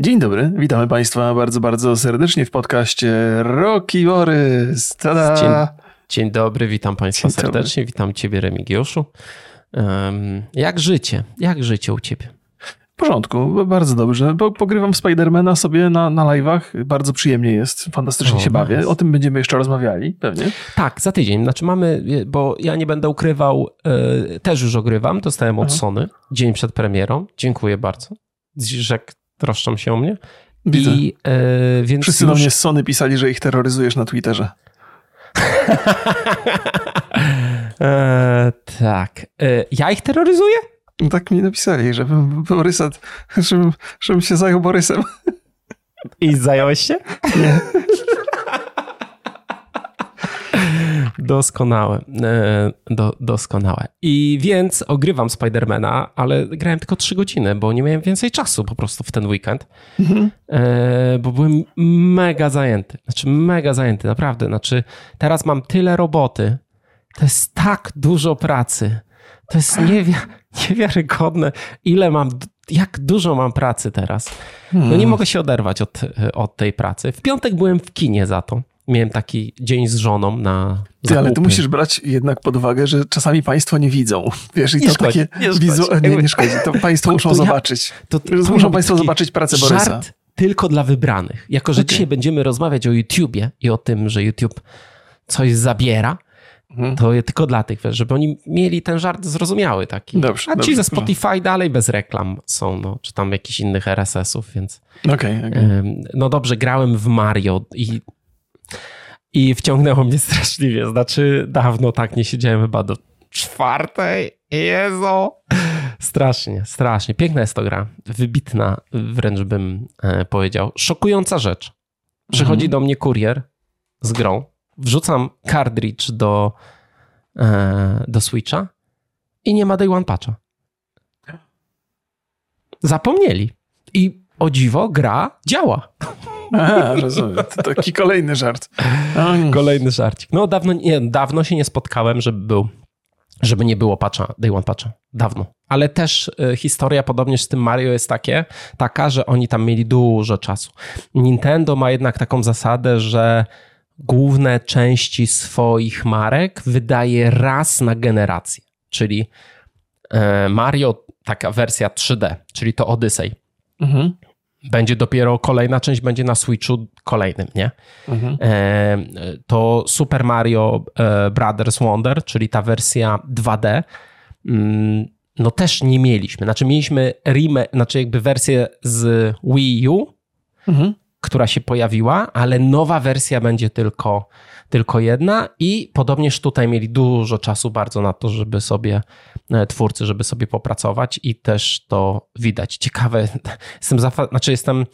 Dzień dobry, witamy Państwa bardzo, bardzo serdecznie w podcaście Rocky Borys. Tada! Dzień, dzień dobry, witam Państwa dzień serdecznie, dobry. witam Ciebie Remigiuszu. Um, jak życie? Jak życie u Ciebie? W porządku, bardzo dobrze. Pogrywam Spidermana sobie na, na live'ach. Bardzo przyjemnie jest, fantastycznie o, się bawię. Nice. O tym będziemy jeszcze rozmawiali, pewnie. Tak, za tydzień. Znaczy mamy, bo ja nie będę ukrywał, yy, też już ogrywam, dostałem od Aha. Sony dzień przed premierą. Dziękuję bardzo. Że troszczą się o mnie. Widzę. I, yy, więc Wszyscy już... do mnie z Sony pisali, że ich terroryzujesz na Twitterze. e, tak. E, ja ich terroryzuję? No tak mi napisali, żebym Borysa, żebym, żebym się zajął Borysem. I zająłeś się? Nie. Doskonałe. E, do, doskonałe. I więc ogrywam Spidermana, ale grałem tylko 3 godziny, bo nie miałem więcej czasu po prostu w ten weekend. Mhm. E, bo byłem mega zajęty. Znaczy, mega zajęty, naprawdę. Znaczy, teraz mam tyle roboty. To jest tak dużo pracy. To jest niewi niewiarygodne, ile mam, jak dużo mam pracy teraz. No nie hmm. mogę się oderwać od, od tej pracy. W piątek byłem w kinie za to miałem taki dzień z żoną na. Ty, ale tu musisz brać jednak pod uwagę, że czasami państwo nie widzą. Wiesz, i nie to szkodzi, takie nie, wizu... nie, nie szkodzi. To państwo muszą to zobaczyć. to, to, muszą państwo zobaczyć pracę Borysa. Żart tylko dla wybranych. Jako, że okay. dzisiaj będziemy rozmawiać o YouTubie i o tym, że YouTube coś zabiera, mhm. to tylko dla tych, żeby oni mieli ten żart zrozumiały taki. Dobrze, A ci dobrze, ze Spotify dobrze. dalej bez reklam są, no, czy tam jakichś innych RSS-ów, więc... Okay, okay. No dobrze, grałem w Mario i i wciągnęło mnie straszliwie. Znaczy, dawno tak nie siedziałem chyba do czwartej. Jezu! Strasznie, strasznie. Piękna jest to gra. Wybitna, wręcz bym e, powiedział. Szokująca rzecz. Przychodzi mhm. do mnie kurier z grą. Wrzucam cartridge do, e, do Switcha i nie ma day one patcha. Zapomnieli. I o dziwo, gra działa. Aha, rozumiem. To taki kolejny żart. Kolejny żarcik. No dawno, nie, dawno się nie spotkałem, żeby był, żeby nie było patcha, day one patcha. Dawno. Ale też y, historia podobnież z tym Mario jest takie, taka, że oni tam mieli dużo czasu. Nintendo ma jednak taką zasadę, że główne części swoich marek wydaje raz na generację. Czyli y, Mario, taka wersja 3D, czyli to Odyssey. Mhm będzie dopiero kolejna część, będzie na Switchu kolejnym, nie? Mhm. E, to Super Mario e, Brothers Wonder, czyli ta wersja 2D, mm, no też nie mieliśmy. Znaczy mieliśmy remake, znaczy jakby wersję z Wii U, mhm. która się pojawiła, ale nowa wersja będzie tylko tylko jedna i podobnież tutaj mieli dużo czasu bardzo na to, żeby sobie e, twórcy, żeby sobie popracować i też to widać. Ciekawe, jestem, zafa- znaczy jestem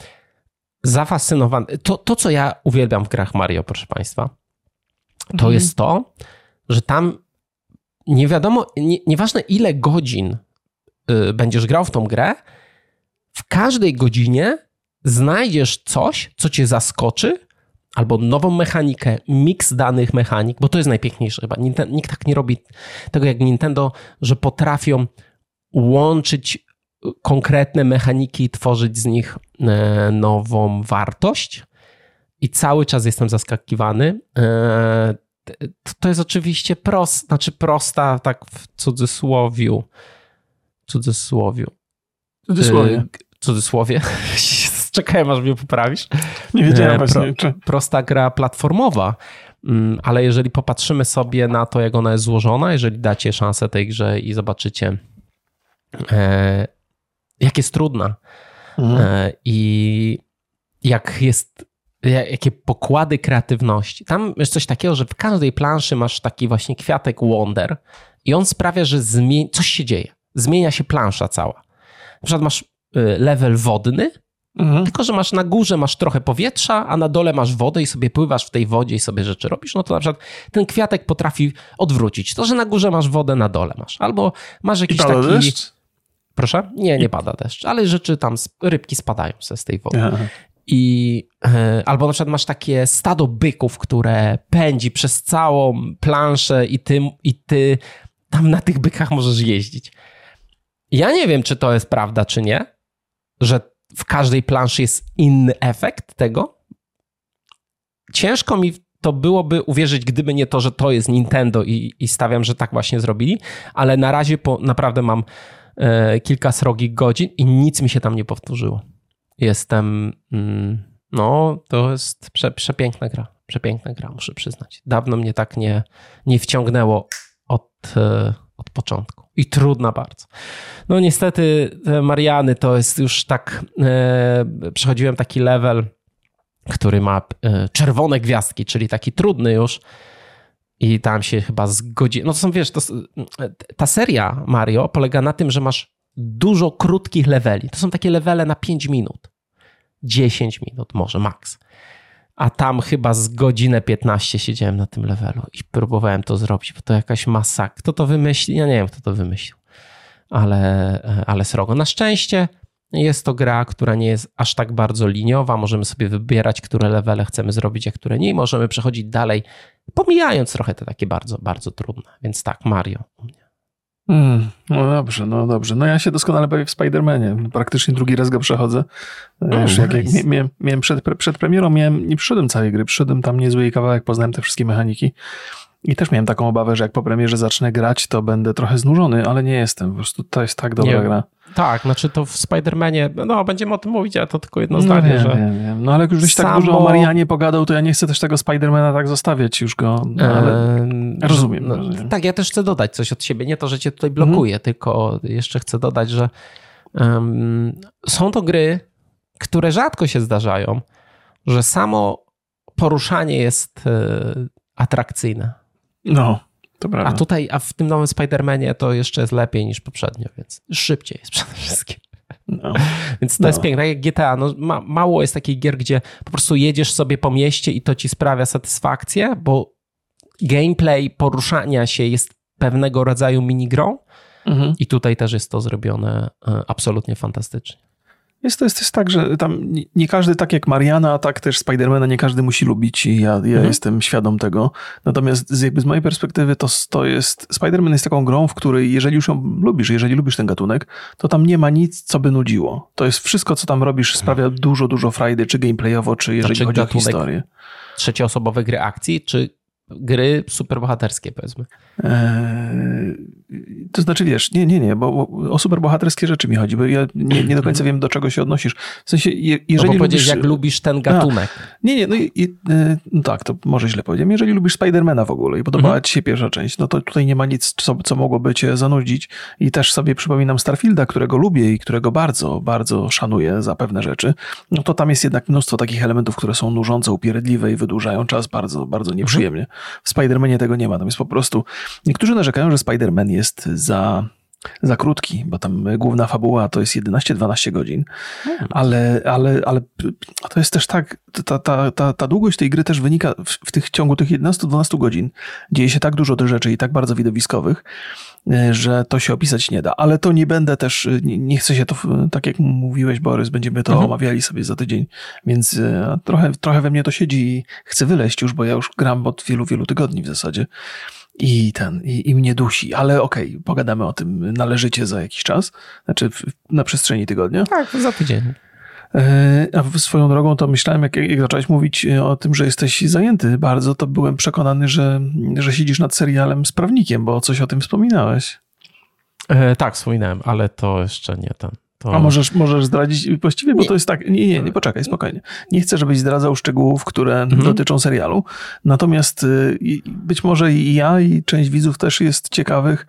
zafascynowany. To, to, co ja uwielbiam w grach Mario, proszę Państwa, to mhm. jest to, że tam nie wiadomo, nie, nieważne ile godzin y, będziesz grał w tą grę, w każdej godzinie znajdziesz coś, co cię zaskoczy albo nową mechanikę, miks danych mechanik, bo to jest najpiękniejsze chyba. Nikt tak nie robi tego jak Nintendo, że potrafią łączyć konkretne mechaniki i tworzyć z nich e, nową wartość. I cały czas jestem zaskakiwany. E, to jest oczywiście prosta, znaczy prosta, tak w cudzysłowiu. Cudzysłowiu. Cudzysłowie. Cudzysłowie. czekałem, aż mnie poprawisz. Nie wiedziałem e, właśnie. Pro, prosta gra platformowa, mm, ale jeżeli popatrzymy sobie na to, jak ona jest złożona, jeżeli dacie szansę tej grze i zobaczycie, e, jak jest trudna mhm. e, i jak jest, jakie pokłady kreatywności. Tam jest coś takiego, że w każdej planszy masz taki właśnie kwiatek wonder i on sprawia, że coś się dzieje. Zmienia się plansza cała. Na przykład masz level wodny, Mhm. Tylko, że masz na górze masz trochę powietrza, a na dole masz wodę i sobie pływasz w tej wodzie i sobie rzeczy robisz, no to na przykład ten kwiatek potrafi odwrócić. To, że na górze masz wodę, na dole masz. Albo masz jakiś taki... Deszcz? Proszę? Nie, nie pada deszcz, ale rzeczy tam, rybki spadają ze z tej wody. Aha. I e, albo na przykład masz takie stado byków, które pędzi przez całą planszę i ty, i ty tam na tych bykach możesz jeździć. Ja nie wiem, czy to jest prawda, czy nie, że w każdej planszy jest inny efekt tego. Ciężko mi to byłoby uwierzyć, gdyby nie to, że to jest Nintendo i, i stawiam, że tak właśnie zrobili, ale na razie po, naprawdę mam e, kilka srogich godzin i nic mi się tam nie powtórzyło. Jestem, mm, no to jest prze, przepiękna gra, przepiękna gra, muszę przyznać. Dawno mnie tak nie, nie wciągnęło od, e, od początku i trudna bardzo. No niestety Mariany to jest już tak, e, przechodziłem taki level, który ma e, czerwone gwiazdki, czyli taki trudny już. I tam się chyba zgodzi. No to są, wiesz, to, ta seria Mario polega na tym, że masz dużo krótkich leveli. To są takie levele na 5 minut. 10 minut może max. A tam chyba z godzinę 15 siedziałem na tym levelu i próbowałem to zrobić, bo to jakaś masa. Kto to wymyślił? Ja nie wiem, kto to wymyślił. Ale, e, ale srogo. Na szczęście jest to gra, która nie jest aż tak bardzo liniowa. Możemy sobie wybierać, które levele chcemy zrobić, a które nie. I możemy przechodzić dalej, pomijając trochę te takie bardzo, bardzo trudne. Więc tak, Mario u mnie. Mm, no dobrze, no dobrze. No ja się doskonale bawię w Spider-Manie. Praktycznie drugi raz go przechodzę. Oh, Wiesz, nice. jak, jak miałem, miałem przed, przed premierą, miałem, nie przyszedłem całej gry, przyszedłem tam niezły kawałek, poznałem te wszystkie mechaniki. I też miałem taką obawę, że jak po premierze zacznę grać, to będę trochę znużony, ale nie jestem. Po prostu to jest tak dobra nie, gra. Tak, znaczy to w Spider-Manie, no będziemy o tym mówić, ale to tylko jedno no zdanie, wiem, że... Wiem, wiem. No ale jak już Samo... tak dużo o Marianie pogadał, to ja nie chcę też tego Spidermana tak zostawiać już go, no, ale eee, rozumiem, no, rozumiem, Tak, ja też chcę dodać coś od siebie, nie to, że cię tutaj blokuję, mhm. tylko jeszcze chcę dodać, że um, są to gry, które rzadko się zdarzają, że samo poruszanie jest e, atrakcyjne. No. A tutaj, a w tym nowym Spider-Manie to jeszcze jest lepiej niż poprzednio, więc szybciej jest przede wszystkim. No. Więc to no. jest piękne. Tak jak GTA, no, ma, mało jest takich gier, gdzie po prostu jedziesz sobie po mieście i to ci sprawia satysfakcję, bo gameplay poruszania się jest pewnego rodzaju minigrą mhm. i tutaj też jest to zrobione e, absolutnie fantastycznie. Jest to jest też tak, że tam nie, każdy, tak jak Mariana, a tak też Spidermana, nie każdy musi lubić i ja, ja mhm. jestem świadom tego. Natomiast z, jakby z mojej perspektywy to, to jest, Spiderman jest taką grą, w której jeżeli już ją lubisz, jeżeli lubisz ten gatunek, to tam nie ma nic, co by nudziło. To jest wszystko, co tam robisz sprawia dużo, dużo frajdy, czy gameplayowo, czy jeżeli znaczy, chodzi o historię. Trzecioosobowych gry akcji, czy gry superbohaterskie, powiedzmy. Eee, to znaczy, wiesz, nie, nie, nie, bo o superbohaterskie rzeczy mi chodzi, bo ja nie, nie do końca wiem, do czego się odnosisz. W sensie, je, jeżeli no lubisz... jak lubisz ten gatunek. A, nie, nie, no, i, e, no, tak, to może źle powiedziałem. Jeżeli lubisz Spidermana w ogóle i podobała mhm. ci się pierwsza część, no to tutaj nie ma nic, co, co mogłoby cię zanudzić. I też sobie przypominam Starfielda, którego lubię i którego bardzo, bardzo szanuję za pewne rzeczy. No to tam jest jednak mnóstwo takich elementów, które są nużące, upierdliwe i wydłużają czas bardzo, bardzo nieprzyjemnie. Mhm. W Spidermanie tego nie ma. Tam jest po prostu... Niektórzy narzekają, że Spider-Man jest za za krótki, bo tam główna fabuła to jest 11-12 godzin, hmm. ale, ale, ale to jest też tak, ta, ta, ta, ta długość tej gry też wynika w, w tych ciągu tych 11-12 godzin. Dzieje się tak dużo tych rzeczy i tak bardzo widowiskowych, e, że to się opisać nie da. Ale to nie będę też, nie, nie chcę się to, tak jak mówiłeś Borys, będziemy to mhm. omawiali sobie za tydzień, więc e, trochę, trochę we mnie to siedzi i chcę wyleść już, bo ja już gram od wielu, wielu tygodni w zasadzie i ten, i, i mnie dusi, ale okej, okay, pogadamy o tym należycie za jakiś czas, znaczy w, na przestrzeni tygodnia. Tak, za tydzień. E, a swoją drogą to myślałem, jak, jak zacząłeś mówić o tym, że jesteś zajęty bardzo, to byłem przekonany, że, że siedzisz nad serialem z prawnikiem, bo coś o tym wspominałeś. E, tak, wspominałem, ale to jeszcze nie ten. To... A możesz, możesz zdradzić właściwie, bo nie. to jest tak. Nie, nie, nie, poczekaj, spokojnie. Nie chcę, żebyś zdradzał szczegółów, które mhm. dotyczą serialu. Natomiast y, być może i ja, i część widzów też jest ciekawych,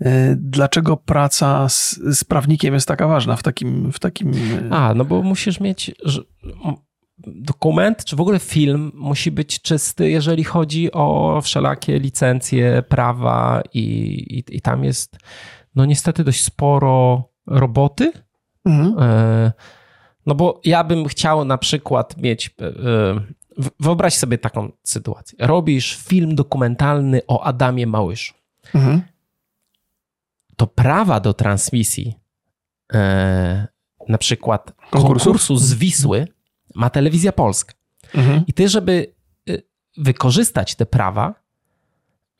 y, dlaczego praca z, z prawnikiem jest taka ważna w takim, w takim. Y, A, no bo musisz mieć. Dokument, czy w ogóle film musi być czysty, jeżeli chodzi o wszelakie licencje, prawa, i, i, i tam jest, no niestety, dość sporo roboty Mhm. E, no bo ja bym chciał na przykład mieć. E, wyobraź sobie taką sytuację. Robisz film dokumentalny o Adamie Małyszu. Mhm. To prawa do transmisji e, na przykład konkursu, konkursu z Wisły ma telewizja polska. Mhm. I ty, żeby wykorzystać te prawa,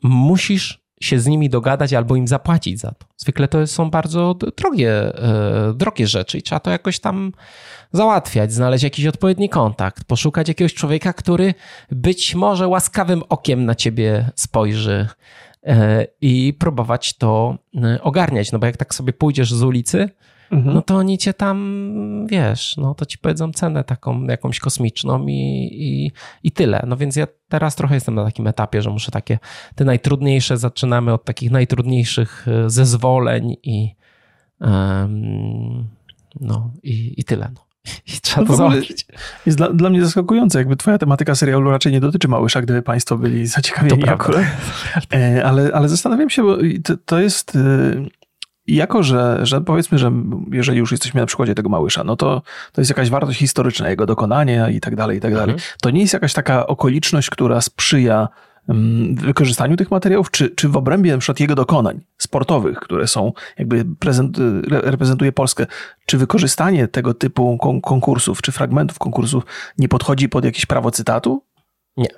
musisz się z nimi dogadać albo im zapłacić za to. Zwykle to są bardzo drogie, e, drogie rzeczy i trzeba to jakoś tam załatwiać, znaleźć jakiś odpowiedni kontakt, poszukać jakiegoś człowieka, który być może łaskawym okiem na ciebie spojrzy e, i próbować to e, ogarniać. No bo jak tak sobie pójdziesz z ulicy, mhm. no to oni cię tam, wiesz, no to ci powiedzą cenę taką jakąś kosmiczną i, i, i tyle. No więc ja teraz trochę jestem na takim etapie, że muszę takie, te najtrudniejsze, zaczynamy od takich najtrudniejszych e, zezwoleń i um, no i, i tyle. No. I trzeba to załatwić. Jest dla, dla, mnie zaskakujące, jakby twoja tematyka serialu raczej nie dotyczy Małysza, gdyby państwo byli zaciekawieni to akurat. E, ale, ale zastanawiam się, bo to, to jest jako, że, że powiedzmy, że jeżeli już jesteśmy na przykładzie tego Małysza, no to, to jest jakaś wartość historyczna, jego dokonania i tak dalej, i tak dalej. Mhm. To nie jest jakaś taka okoliczność, która sprzyja mm, wykorzystaniu tych materiałów, czy, czy w obrębie na przykład jego dokonań sportowych, które są, jakby prezent, reprezentuje Polskę, czy wykorzystanie tego typu konkursów, czy fragmentów konkursów nie podchodzi pod jakieś prawo cytatu? Nie.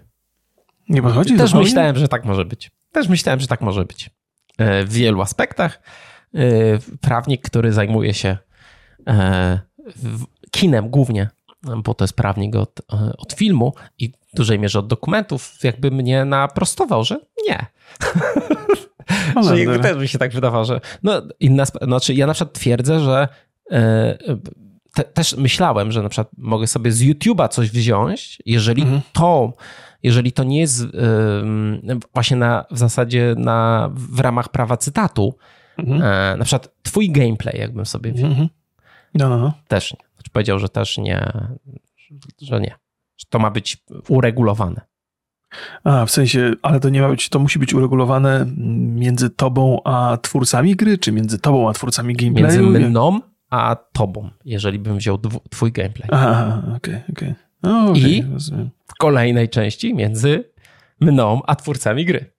Nie podchodzi? Też myślałem, że tak może być. Też myślałem, że tak może być. E, w wielu aspektach. Y, prawnik, który zajmuje się e, kinem głównie, bo to jest prawnik od, e, od filmu i w dużej mierze od dokumentów, jakby mnie naprostował, że nie. Że jakby też mi się tak wydawało, że no inna, znaczy ja na przykład twierdzę, że e, te, też myślałem, że na przykład mogę sobie z YouTube'a coś wziąć, jeżeli mhm. to jeżeli to nie jest właśnie na, w zasadzie na, w ramach prawa cytatu, Mhm. E, na przykład twój gameplay, jakbym sobie wziął. Mhm. No, no, no. Też nie. Znaczy powiedział, że też nie, że nie. Że to ma być uregulowane. A, w sensie, ale to nie ma być, to musi być uregulowane między tobą a twórcami gry, czy między tobą a twórcami gameplayu? Między mną a tobą, jeżeli bym wziął twój gameplay. Aha, okej, okay, okej. Okay. okay, I w kolejnej części między mną a twórcami gry.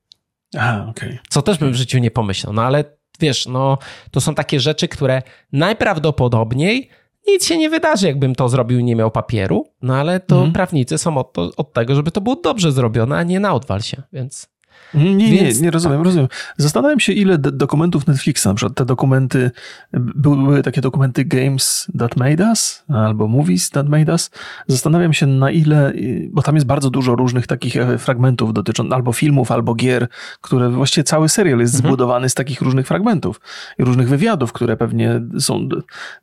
Aha, okej. Co też bym w życiu nie pomyślał, no ale wiesz, no to są takie rzeczy, które najprawdopodobniej nic się nie wydarzy, jakbym to zrobił i nie miał papieru, no ale to mhm. prawnicy są od, to, od tego, żeby to było dobrze zrobione, a nie na odwal się, więc... Nie, nie, Więc, nie, rozumiem, tak. rozumiem. Zastanawiam się, ile dokumentów Netflixa, na przykład te dokumenty, były takie dokumenty Games That Made Us, albo Movies That Made Us. Zastanawiam się, na ile, bo tam jest bardzo dużo różnych takich e, fragmentów dotyczących albo filmów, albo gier, które właściwie cały serial jest mhm. zbudowany z takich różnych fragmentów i różnych wywiadów, które pewnie są,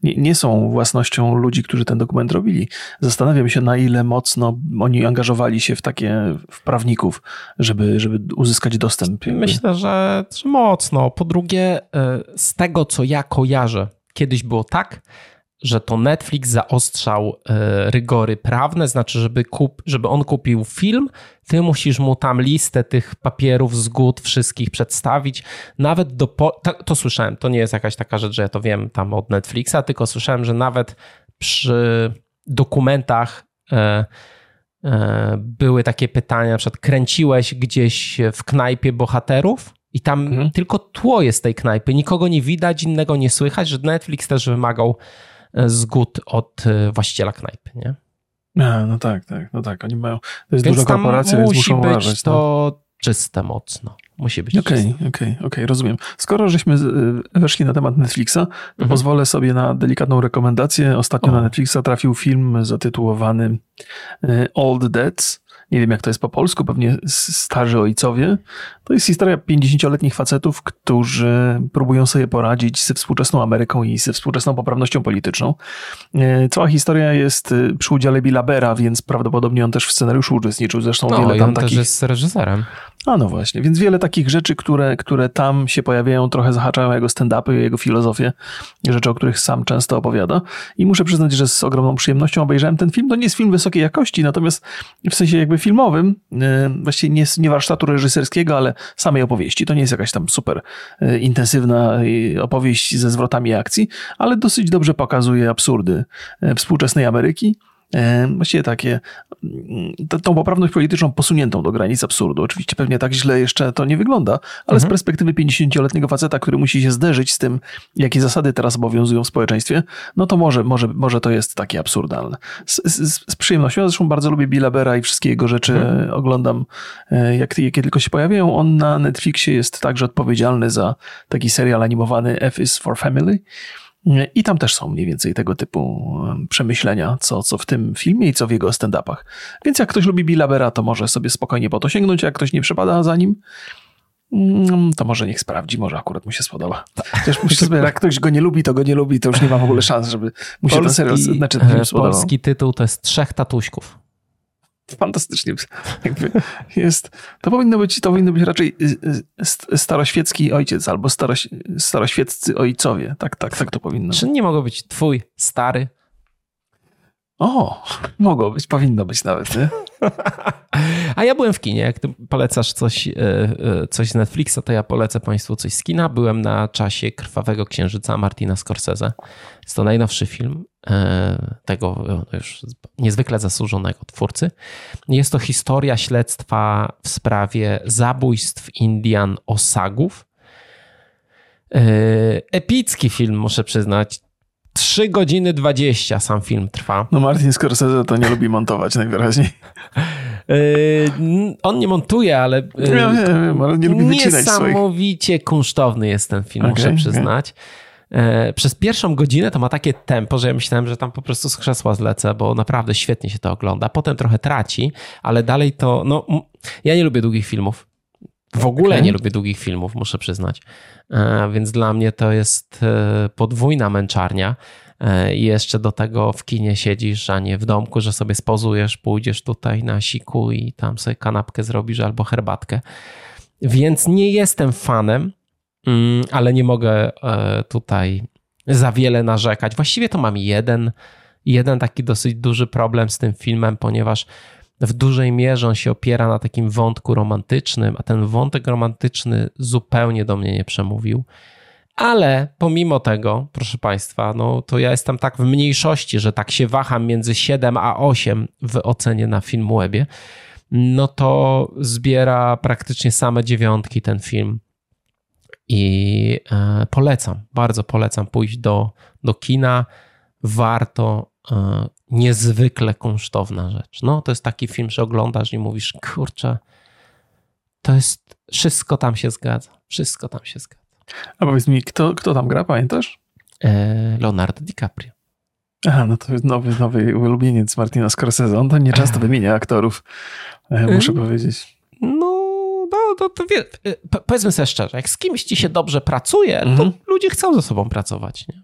nie, nie są własnością ludzi, którzy ten dokument robili. Zastanawiam się, na ile mocno oni angażowali się w takie, w prawników, żeby, żeby uzyskać uzyskać dostęp? Myślę, że, mocno. Po drugie, e, z tego co ja kojarzę, kiedyś było tak, że to Netflix zaostrzał e, rygory prawne, znaczy, żeby, kup, żeby on kupił film, ty musisz mu tam listę tych papierów, zgód, wszystkich przedstawić. Nawet do. Po, to, to, słyszałem, to nie jest jakaś taka rzecz, że ja to wiem tam od Netflixa, tylko słyszałem, że nawet przy dokumentach. E, były takie pytania, na przykład kręciłeś gdzieś w knajpie bohaterów i tam mhm. tylko tło jest tej knajpy, nikogo nie widać, innego nie słychać, że Netflix też wymagał e, zgód od e, właściciela knajpy, nie? A, no tak, tak, no tak, oni mają, to jest więc duża korporacja, więc muszą być uważać. to no. Czyste mocno. Musi być Okej, okej, okej, okay, rozumiem. Skoro żeśmy weszli na temat Netflixa, to mhm. pozwolę sobie na delikatną rekomendację. Ostatnio o. na Netflixa trafił film zatytułowany Old Dads nie wiem jak to jest po polsku, pewnie starzy ojcowie. To jest historia 50-letnich facetów, którzy próbują sobie poradzić ze współczesną Ameryką i ze współczesną poprawnością polityczną. E, cała historia jest e, przy udziale Billa Bera, więc prawdopodobnie on też w scenariuszu uczestniczył. Zresztą no, wiele tam on takich... też jest reżyserem. A no właśnie, więc wiele takich rzeczy, które, które tam się pojawiają, trochę zahaczają jego stand-upy, jego filozofię, rzeczy, o których sam często opowiada. I muszę przyznać, że z ogromną przyjemnością obejrzałem ten film. To nie jest film wysokiej jakości, natomiast w sensie jakby filmowym, e, właściwie nie, nie warsztatu reżyserskiego, ale samej opowieści. To nie jest jakaś tam super e, intensywna e, opowieść ze zwrotami akcji, ale dosyć dobrze pokazuje absurdy współczesnej Ameryki właściwie takie, mm, tą poprawność polityczną posuniętą do granic absurdu. Oczywiście pewnie tak źle jeszcze to nie wygląda, ale mhm. z perspektywy 50-letniego faceta, który musi się zderzyć z tym, jakie zasady teraz obowiązują w społeczeństwie, no to może, może, może to jest takie absurdalne. Z, z, z przyjemnością, ja zresztą bardzo lubię Billa Bera i wszystkie jego rzeczy mhm. oglądam, e, jak, jakie tylko się pojawiają. On na Netflixie jest także odpowiedzialny za taki serial animowany F is for Family. I tam też są mniej więcej tego typu przemyślenia, co, co w tym filmie i co w jego stand-upach. Więc jak ktoś lubi Billa Bera, to może sobie spokojnie po to sięgnąć, jak ktoś nie przypada za nim, mm, to może niech sprawdzi, może akurat mu się spodoba. Też myślę sobie, jak ktoś go nie lubi, to go nie lubi, to już nie ma w ogóle szans, żeby mu się polski, ten serial, znaczy ten spodobał. Polski tytuł to jest Trzech Tatuśków fantastycznie jakby jest. To powinno być, to powinno być raczej y, y, staroświecki ojciec albo staroś, staroświeccy ojcowie. Tak, tak, tak to powinno Czy nie mogło być twój stary? O, mogło być, powinno być nawet, nie? A ja byłem w kinie. Jak ty polecasz coś, e, e, coś z Netflixa, to ja polecę Państwu coś z kina. Byłem na czasie Krwawego Księżyca Martina Scorsese. Jest to najnowszy film e, tego już niezwykle zasłużonego twórcy. Jest to historia śledztwa w sprawie zabójstw Indian Osagów. Epicki film, muszę przyznać 3 godziny 20 sam film trwa. No Martin Scorsese to nie lubi montować najwyraźniej. Yy, on nie montuje, ale yy, ale nie lubi niesamowicie kunsztowny jest ten film, okay, muszę przyznać. Okay. Yy, przez pierwszą godzinę to ma takie tempo, że ja myślałem, że tam po prostu z krzesła zlecę, bo naprawdę świetnie się to ogląda. Potem trochę traci, ale dalej to, no, ja nie lubię długich filmów. W ogóle okay. nie lubię długich filmów, muszę przyznać. Więc dla mnie to jest podwójna męczarnia. E, I jeszcze do tego w kinie siedzisz, a nie w domku, że sobie spozujesz, pójdziesz tutaj na siku i tam sobie kanapkę zrobisz albo herbatkę. Więc nie jestem fanem, mm, ale nie mogę tutaj za wiele narzekać. Właściwie to mam jeden, jeden taki dosyć duży problem z tym filmem, ponieważ w dużej mierze on się opiera na takim wątku romantycznym, a ten wątek romantyczny zupełnie do mnie nie przemówił. Ale pomimo tego, proszę Państwa, no to ja jestem tak w mniejszości, że tak się waham między 7 a 8 w ocenie na Filmwebie, no to zbiera praktycznie same dziewiątki ten film. I e, polecam, bardzo polecam pójść do, do kina. Warto E, niezwykle kunsztowna rzecz. No, to jest taki film, że oglądasz i mówisz, kurczę, to jest, wszystko tam się zgadza, wszystko tam się zgadza. A powiedz mi, kto, kto tam gra, pamiętasz? E, Leonardo DiCaprio. Aha, no to jest nowy, nowy ulubieniec Martina Scorsese. On to nieczęsto wymienia aktorów, e, muszę powiedzieć. No, no, no to wie, powiedzmy sobie szczerze, jak z kimś ci się dobrze pracuje, to mhm. ludzie chcą ze sobą pracować, nie?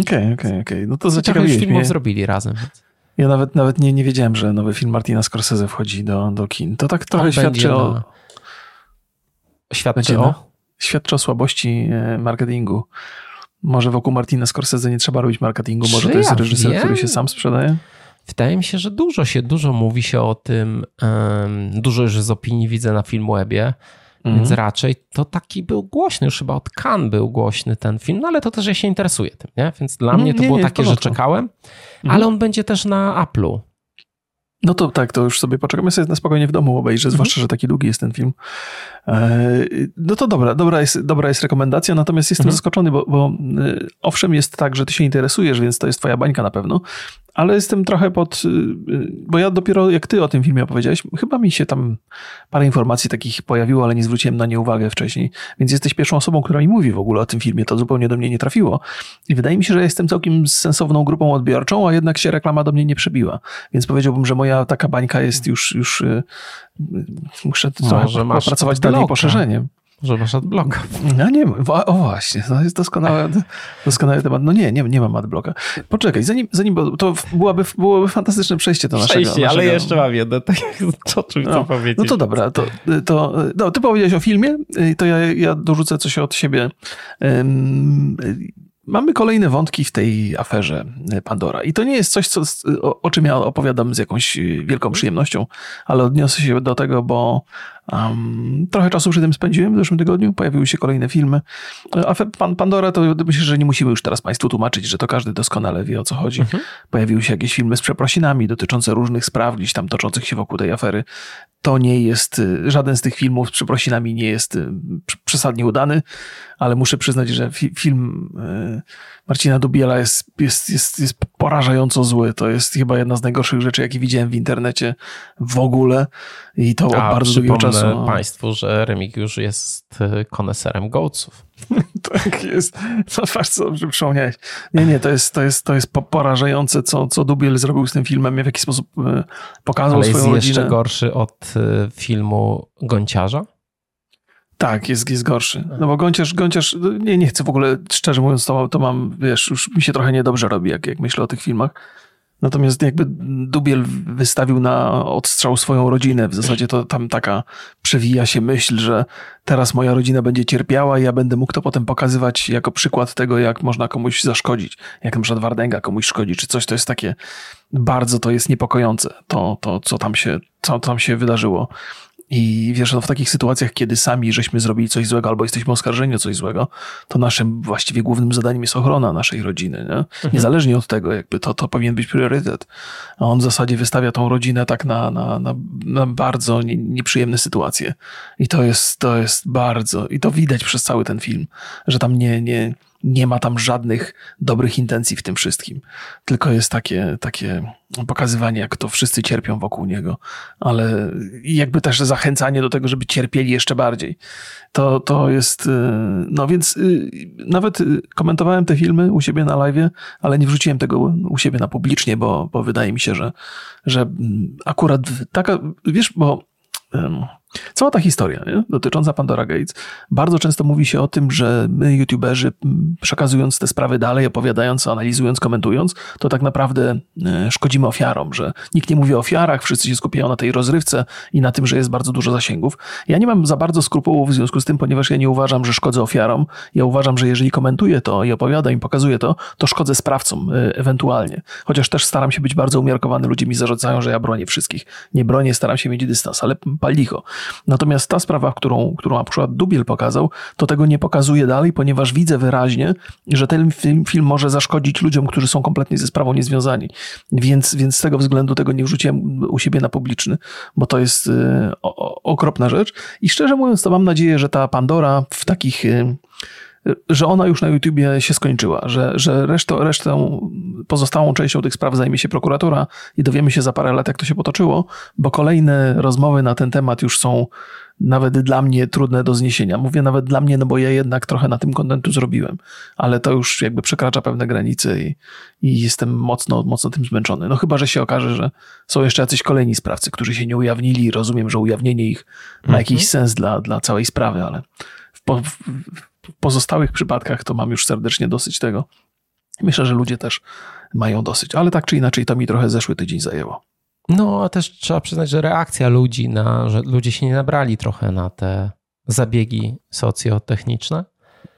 Okej, okej, okej. No to zaciekawiłeś filmów mnie. zrobili razem. Więc. Ja nawet, nawet nie, nie wiedziałem, że nowy film Martina Scorsese wchodzi do, do kin. To tak trochę On świadczy o... Na... Świadczy o? Świadczy o słabości e, marketingu. Może wokół Martina Scorsese nie trzeba robić marketingu, może Czy to jest ja reżyser, wiem? który się sam sprzedaje? Wydaje mi się, że dużo się, dużo mówi się o tym, um, dużo już z opinii widzę na Filmwebie, Mhm. Więc raczej to taki był głośny, już chyba od Cannes był głośny ten film, no ale to też ja się interesuję tym, nie? Więc dla mnie to nie, było nie, takie, że czekałem, mhm. ale on będzie też na Apple'u. No to tak, to już sobie poczekamy sobie na spokojnie w domu obejrzę, mhm. zwłaszcza, że taki długi jest ten film. E, no to dobra, dobra jest, dobra jest rekomendacja, natomiast jestem mhm. zaskoczony, bo, bo e, owszem jest tak, że ty się interesujesz, więc to jest twoja bańka na pewno, ale jestem trochę pod, y, bo ja dopiero jak ty o tym filmie opowiedziałeś, chyba mi się tam parę informacji takich pojawiło, ale nie zwróciłem na nie uwagę wcześniej, więc jesteś pierwszą osobą, która mi mówi w ogóle o tym filmie, to zupełnie do mnie nie trafiło i wydaje mi się, że jestem całkiem sensowną grupą odbiorczą, a jednak się reklama do mnie nie przebiła, więc powiedziałbym, że moja taka bańka jest już, już y, muszę trochę pracować dalej poszerzeniem. Że masz adblocka. No nie, o właśnie, to jest doskonały, doskonały temat. No nie, nie, nie mam adblocka. Poczekaj, zanim, zanim bo to byłaby, byłoby fantastyczne przejście do naszego... Przejście, naszego... ale jeszcze mam jedno, tak co czuć, no, powiedzieć. No to dobra, to, to no, ty powiedziałeś o filmie, to ja, ja dorzucę coś od siebie. Mamy kolejne wątki w tej aferze Pandora. I to nie jest coś, co, o, o, czym ja opowiadam z jakąś wielką przyjemnością, ale odniosę się do tego, bo Um, trochę czasu przy tym spędziłem w zeszłym tygodniu, pojawiły się kolejne filmy. A pan Pandora to myślę, że nie musimy już teraz Państwu tłumaczyć, że to każdy doskonale wie o co chodzi. Mhm. Pojawiły się jakieś filmy z przeprosinami dotyczące różnych spraw gdzieś tam toczących się wokół tej afery to nie jest, y, żaden z tych filmów z przeprosinami nie jest y, przesadnie udany, ale muszę przyznać, że fi film y, Marcina Dubiela jest, jest, jest, jest porażająco zły. To jest chyba jedna z najgorszych rzeczy, jakie widziałem w internecie w ogóle i to od A, bardzo długiego czasu. No. Państwu, że Remigiusz jest koneserem gołców. tak jest. No co dobrze przypomniałeś. Nie, nie, to jest, to jest, to jest porażające, co, co Dubiel zrobił z tym filmem, w jaki sposób pokazał Ale swoją rodzinę. jest jeszcze gorszy od filmu Gonciarza? Tak, jest, jest gorszy. No bo Gąciarz, Gąciarz nie, nie chcę w ogóle, szczerze mówiąc, to, to mam, wiesz, już mi się trochę niedobrze robi, jak, jak myślę o tych filmach. Natomiast jakby Dubiel wystawił na odstrzał swoją rodzinę. W zasadzie to tam taka przewija się myśl, że teraz moja rodzina będzie cierpiała i ja będę mógł to potem pokazywać jako przykład tego, jak można komuś zaszkodzić. Jak na przykład Wardęga komuś szkodzi, czy coś. To jest takie, bardzo to jest niepokojące, to, to co, tam się, co tam się wydarzyło. I wiesz, no w takich sytuacjach, kiedy sami żeśmy zrobili coś złego albo jesteśmy oskarżeni o coś złego, to naszym właściwie głównym zadaniem jest ochrona naszej rodziny. Nie? Mhm. Niezależnie od tego, jakby to, to powinien być priorytet. A on w zasadzie wystawia tą rodzinę tak na, na, na, na bardzo nieprzyjemne sytuacje. I to jest, to jest bardzo, i to widać przez cały ten film, że tam nie, nie, nie ma tam żadnych dobrych intencji w tym wszystkim. Tylko jest takie, takie pokazywanie, jak to wszyscy cierpią wokół niego, ale jakby też zachęcanie do tego, żeby cierpieli jeszcze bardziej. To, to jest, y, no więc y, nawet komentowałem te filmy u siebie na live, ale nie wrzuciłem tego u siebie na publicznie, bo, bo wydaje mi się, że, że mm, akurat taka, wiesz, bo Cała ta historia nie? dotycząca Pandora Gates, bardzo często mówi się o tym, że my, youtuberzy, przekazując te sprawy dalej, opowiadając, analizując, komentując, to tak naprawdę e, szkodzimy ofiarom, że nikt nie mówi o ofiarach, wszyscy się skupiają na tej rozrywce i na tym, że jest bardzo dużo zasięgów. Ja nie mam za bardzo skrupułów w związku z tym, ponieważ ja nie uważam, że szkodzę ofiarom. Ja uważam, że jeżeli komentuję to i opowiadam i pokazuję to, to szkodzę sprawcom e, ewentualnie. Chociaż też staram się być bardzo umiarkowany. Ludzie mi zarzucają, że ja bronię wszystkich. Nie bronię, staram się mieć dystans, ale pal licho. Natomiast ta sprawa, którą, którą na przykład Dubiel pokazał, to tego nie pokazuje dalej, ponieważ widzę wyraźnie, że ten film, film może zaszkodzić ludziom, którzy są kompletnie ze sprawą niezwiązani. Więc, więc z tego względu tego nie wrzuciłem u siebie na publiczny, bo to jest y, o, okropna rzecz. I szczerze mówiąc, to mam nadzieję, że ta Pandora w takich y, że ona już na YouTubie się skończyła, że, że resztą, resztą, pozostałą częścią tych spraw zajmie się prokuratura i dowiemy się za parę lat, jak to się potoczyło, bo kolejne rozmowy na ten temat już są nawet dla mnie trudne do zniesienia. Mówię nawet dla mnie, no bo ja jednak trochę na tym kontentu zrobiłem, ale to już jakby przekracza pewne granice i, i jestem mocno, mocno tym zmęczony. No chyba, że się okaże, że są jeszcze jacyś kolejni sprawcy, którzy się nie ujawnili. Rozumiem, że ujawnienie ich ma jakiś mhm. sens dla, dla całej sprawy, ale w, w, pozostałych przypadkach to mam już serdecznie dosyć tego. Myślę, że ludzie też mają dosyć, ale tak czy inaczej to mi trochę zeszły tydzień zajęło. No, a też trzeba przyznać, że reakcja ludzi na, że ludzie się nie nabrali trochę na te zabiegi socjotechniczne.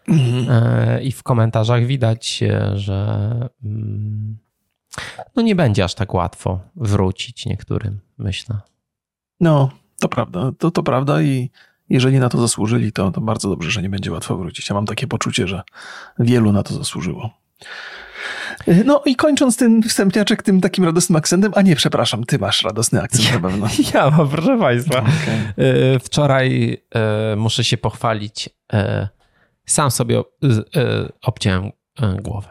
Mhm. E, I w komentarzach widać, że mm, no nie będzie aż tak łatwo wrócić niektórym, myślę. No, to prawda, to, to prawda i jeżeli na to zasłużyli, to, to bardzo dobrze, że nie będzie łatwo wrócić. Ja mam takie poczucie, że wielu na to zasłużyło. No i kończąc ten wstępniaczek tym takim radosnym akcentem, a nie, przepraszam, ty masz radosny akcent ja, na pewno. Ja mam, proszę państwa. Okay. E, wczoraj e, muszę się pochwalić. E, sam sobie obciąłem głowę.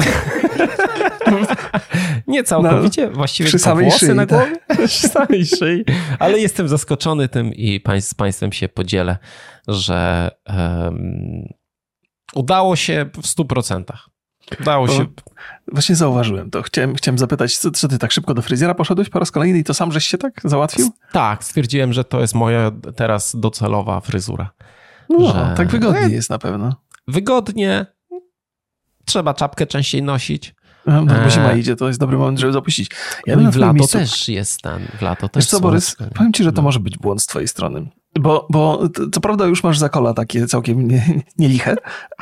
Nie całkowicie, no, właściwie przy samej szyi, na głowie, tak. przy samej szyi, ale jestem zaskoczony tym i z Państwem się podzielę, że um, udało się w 100%. Udało się. Właśnie zauważyłem to. Chciałem, chciałem zapytać, co, co ty tak szybko do fryzjera poszedłeś po raz kolejny i to sam żeś się tak załatwił? Tak, stwierdziłem, że to jest moja teraz docelowa fryzura. No, że... tak wygodnie jest na pewno. Wygodnie. Trzeba czapkę częściej nosić. No, bo się ma idzie, to jest dobry moment, żeby zapuścić. Ja no i w lato miejscu... też jest ten, w lato też Wiesz co, Borys, powiem ci, że to no. może być błąd z twojej strony. Bo, bo co prawda już masz zakola takie całkiem nieliche, nie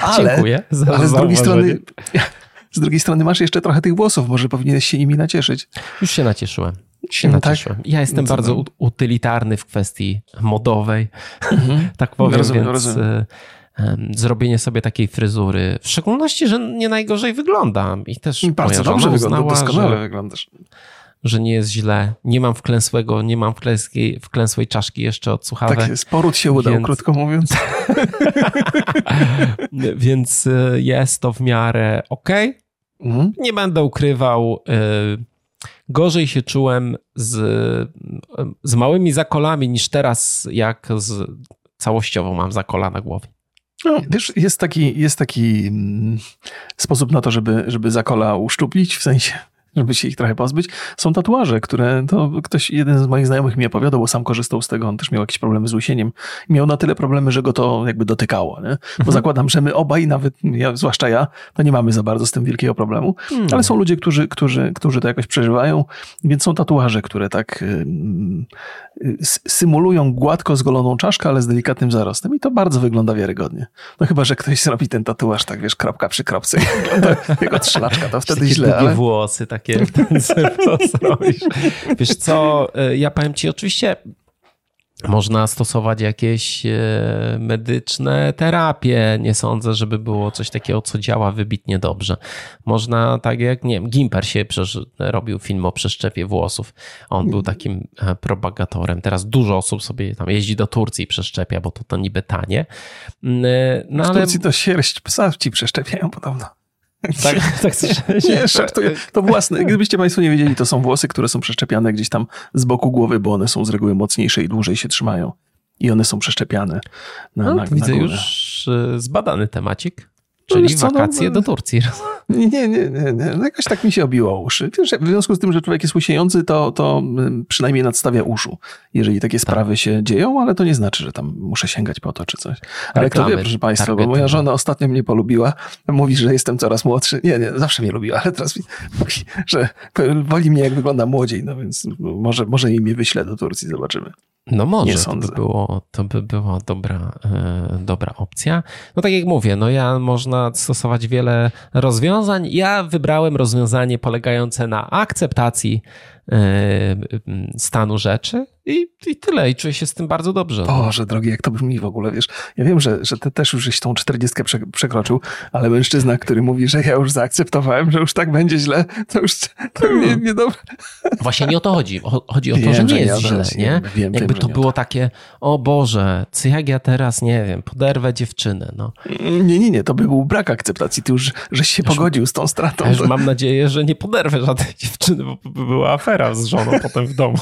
ale, Dziękuję za ale z drugiej strony z drugiej strony masz jeszcze trochę tych włosów, może powinieneś się nimi nacieszyć. Już się nacieszyłem. się No tak. Ja jestem Co bardzo tam? utylitarny w kwestii modowej, tak powiem. Rozumiem, więc rozumiem. Zrobienie sobie takiej fryzury, w szczególności, że nie najgorzej wygląda i też Bardzo dobrze wygląda, doskonale że, wyglądasz. że nie jest źle. Nie mam wklęsłego, nie mam wklęskiej, wklęsłej czaszki jeszcze od słuchawek. Tak jest, poród się udał, Więc- krótko mówiąc. Więc y, jest to w miarę ok. Mhm. Nie będę ukrywał. y, Gorzej się czułem z, z małymi zakolami niż teraz, jak z całościowo mam zakola na głowie. No, wiesz, jest taki, jest taki mm, sposób na to, żeby, żeby zakola uszczuplić, w sensie, żeby się ich trochę pozbyć. Są tatuaże, które to ktoś, jeden z moich znajomych mi opowiadał, bo sam korzystał z tego, on też miał jakieś problemy z łysieniem. Miał na tyle problemy, że go to jakby dotykało, nie? Bo zakładam, że my obaj, nawet ja, zwłaszcza ja, to nie mamy za bardzo z tym wielkiego problemu, ale są ludzie, którzy, którzy, którzy to jakoś przeżywają, więc są tatuaże, które tak symulują gładko zgoloną czaszkę, ale z delikatnym zarostem i to bardzo wygląda wiarygodnie. No chyba, że ktoś zrobi ten tatuaż tak, wiesz, kropka przy kropce jako trzylaczka, to wtedy takie źle, długie ale... włosy takie w ten zrobisz. Wiesz co, y, ja powiem ci, oczywiście można stosować jakieś e, medyczne terapie. Nie sądzę, żeby było coś takiego, co działa wybitnie dobrze. Można tak jak, nie wiem, Gimper się robił film o przeszczepie włosów. On był takim e, propagatorem. Teraz dużo osób sobie tam jeździ do Turcji i przeszczepia, bo to, to niby tanie. Mm, e, No W ale Turcji to sierść psa ci przeszczepiają podobno. Tak, tak słyszałem. Nie, żartuję. To własne. Gdybyście Państwo nie wiedzieli, to są włosy, które są przeszczepiane gdzieś tam z boku głowy, bo one są z reguły mocniejsze i dłużej się trzymają. I one są przeszczepiane na, No, na, widzę na górę. już e, zbadany temacik, czyli wiesz co, no, wakacje no, do Turcji. Nie, nie, nie, nie. No jakoś tak mi się obiło uszy. Wiesz, w związku z tym, że człowiek jest łysiejący, to, to ym, przynajmniej nadstawia uszu, jeżeli takie sprawy się dzieją, ale to nie znaczy, że tam muszę sięgać po to czy coś. Ale kto Reklamy wie, proszę Państwa, bo targetowe. moja żona ostatnio mnie polubiła. Mówi, że jestem coraz młodszy. Nie, nie, zawsze mnie lubiła, ale teraz mówi, że woli mnie, jak wygląda młodziej, no więc może, może jej mnie wyślę do Turcji, zobaczymy. No może, Nie to by, było, to by była dobra, e, dobra opcja. No tak jak mówię, no ja można stosować wiele rozwiązań. Ja wybrałem rozwiązanie polegające na akceptacji stanu rzeczy i, i tyle. I czuję się z tym bardzo dobrze. No. Boże, drogi, jak to brzmi w ogóle, wiesz. Ja wiem, że, że ty też już żeś tą czterdziestkę prze, przekroczył, ale mężczyzna, który mówi, że ja już zaakceptowałem, że już tak będzie źle, to już to nie, nie dobre. Właśnie nie o to chodzi. Chodzi o to, Wiem, że nie że jest to źle, nie? wiem, wiem, Jakby że to było takie, o Boże, co jak ja teraz, nie wiem, poderwę dziewczynę, no. Nie, nie, nie, to by był brak akceptacji. Ty już żeś się pogodził z tą stratą. Ja już To- mam nadzieję, że nie poderwę żadnej dziewczyny, bo by była afera z żoną potem w domu.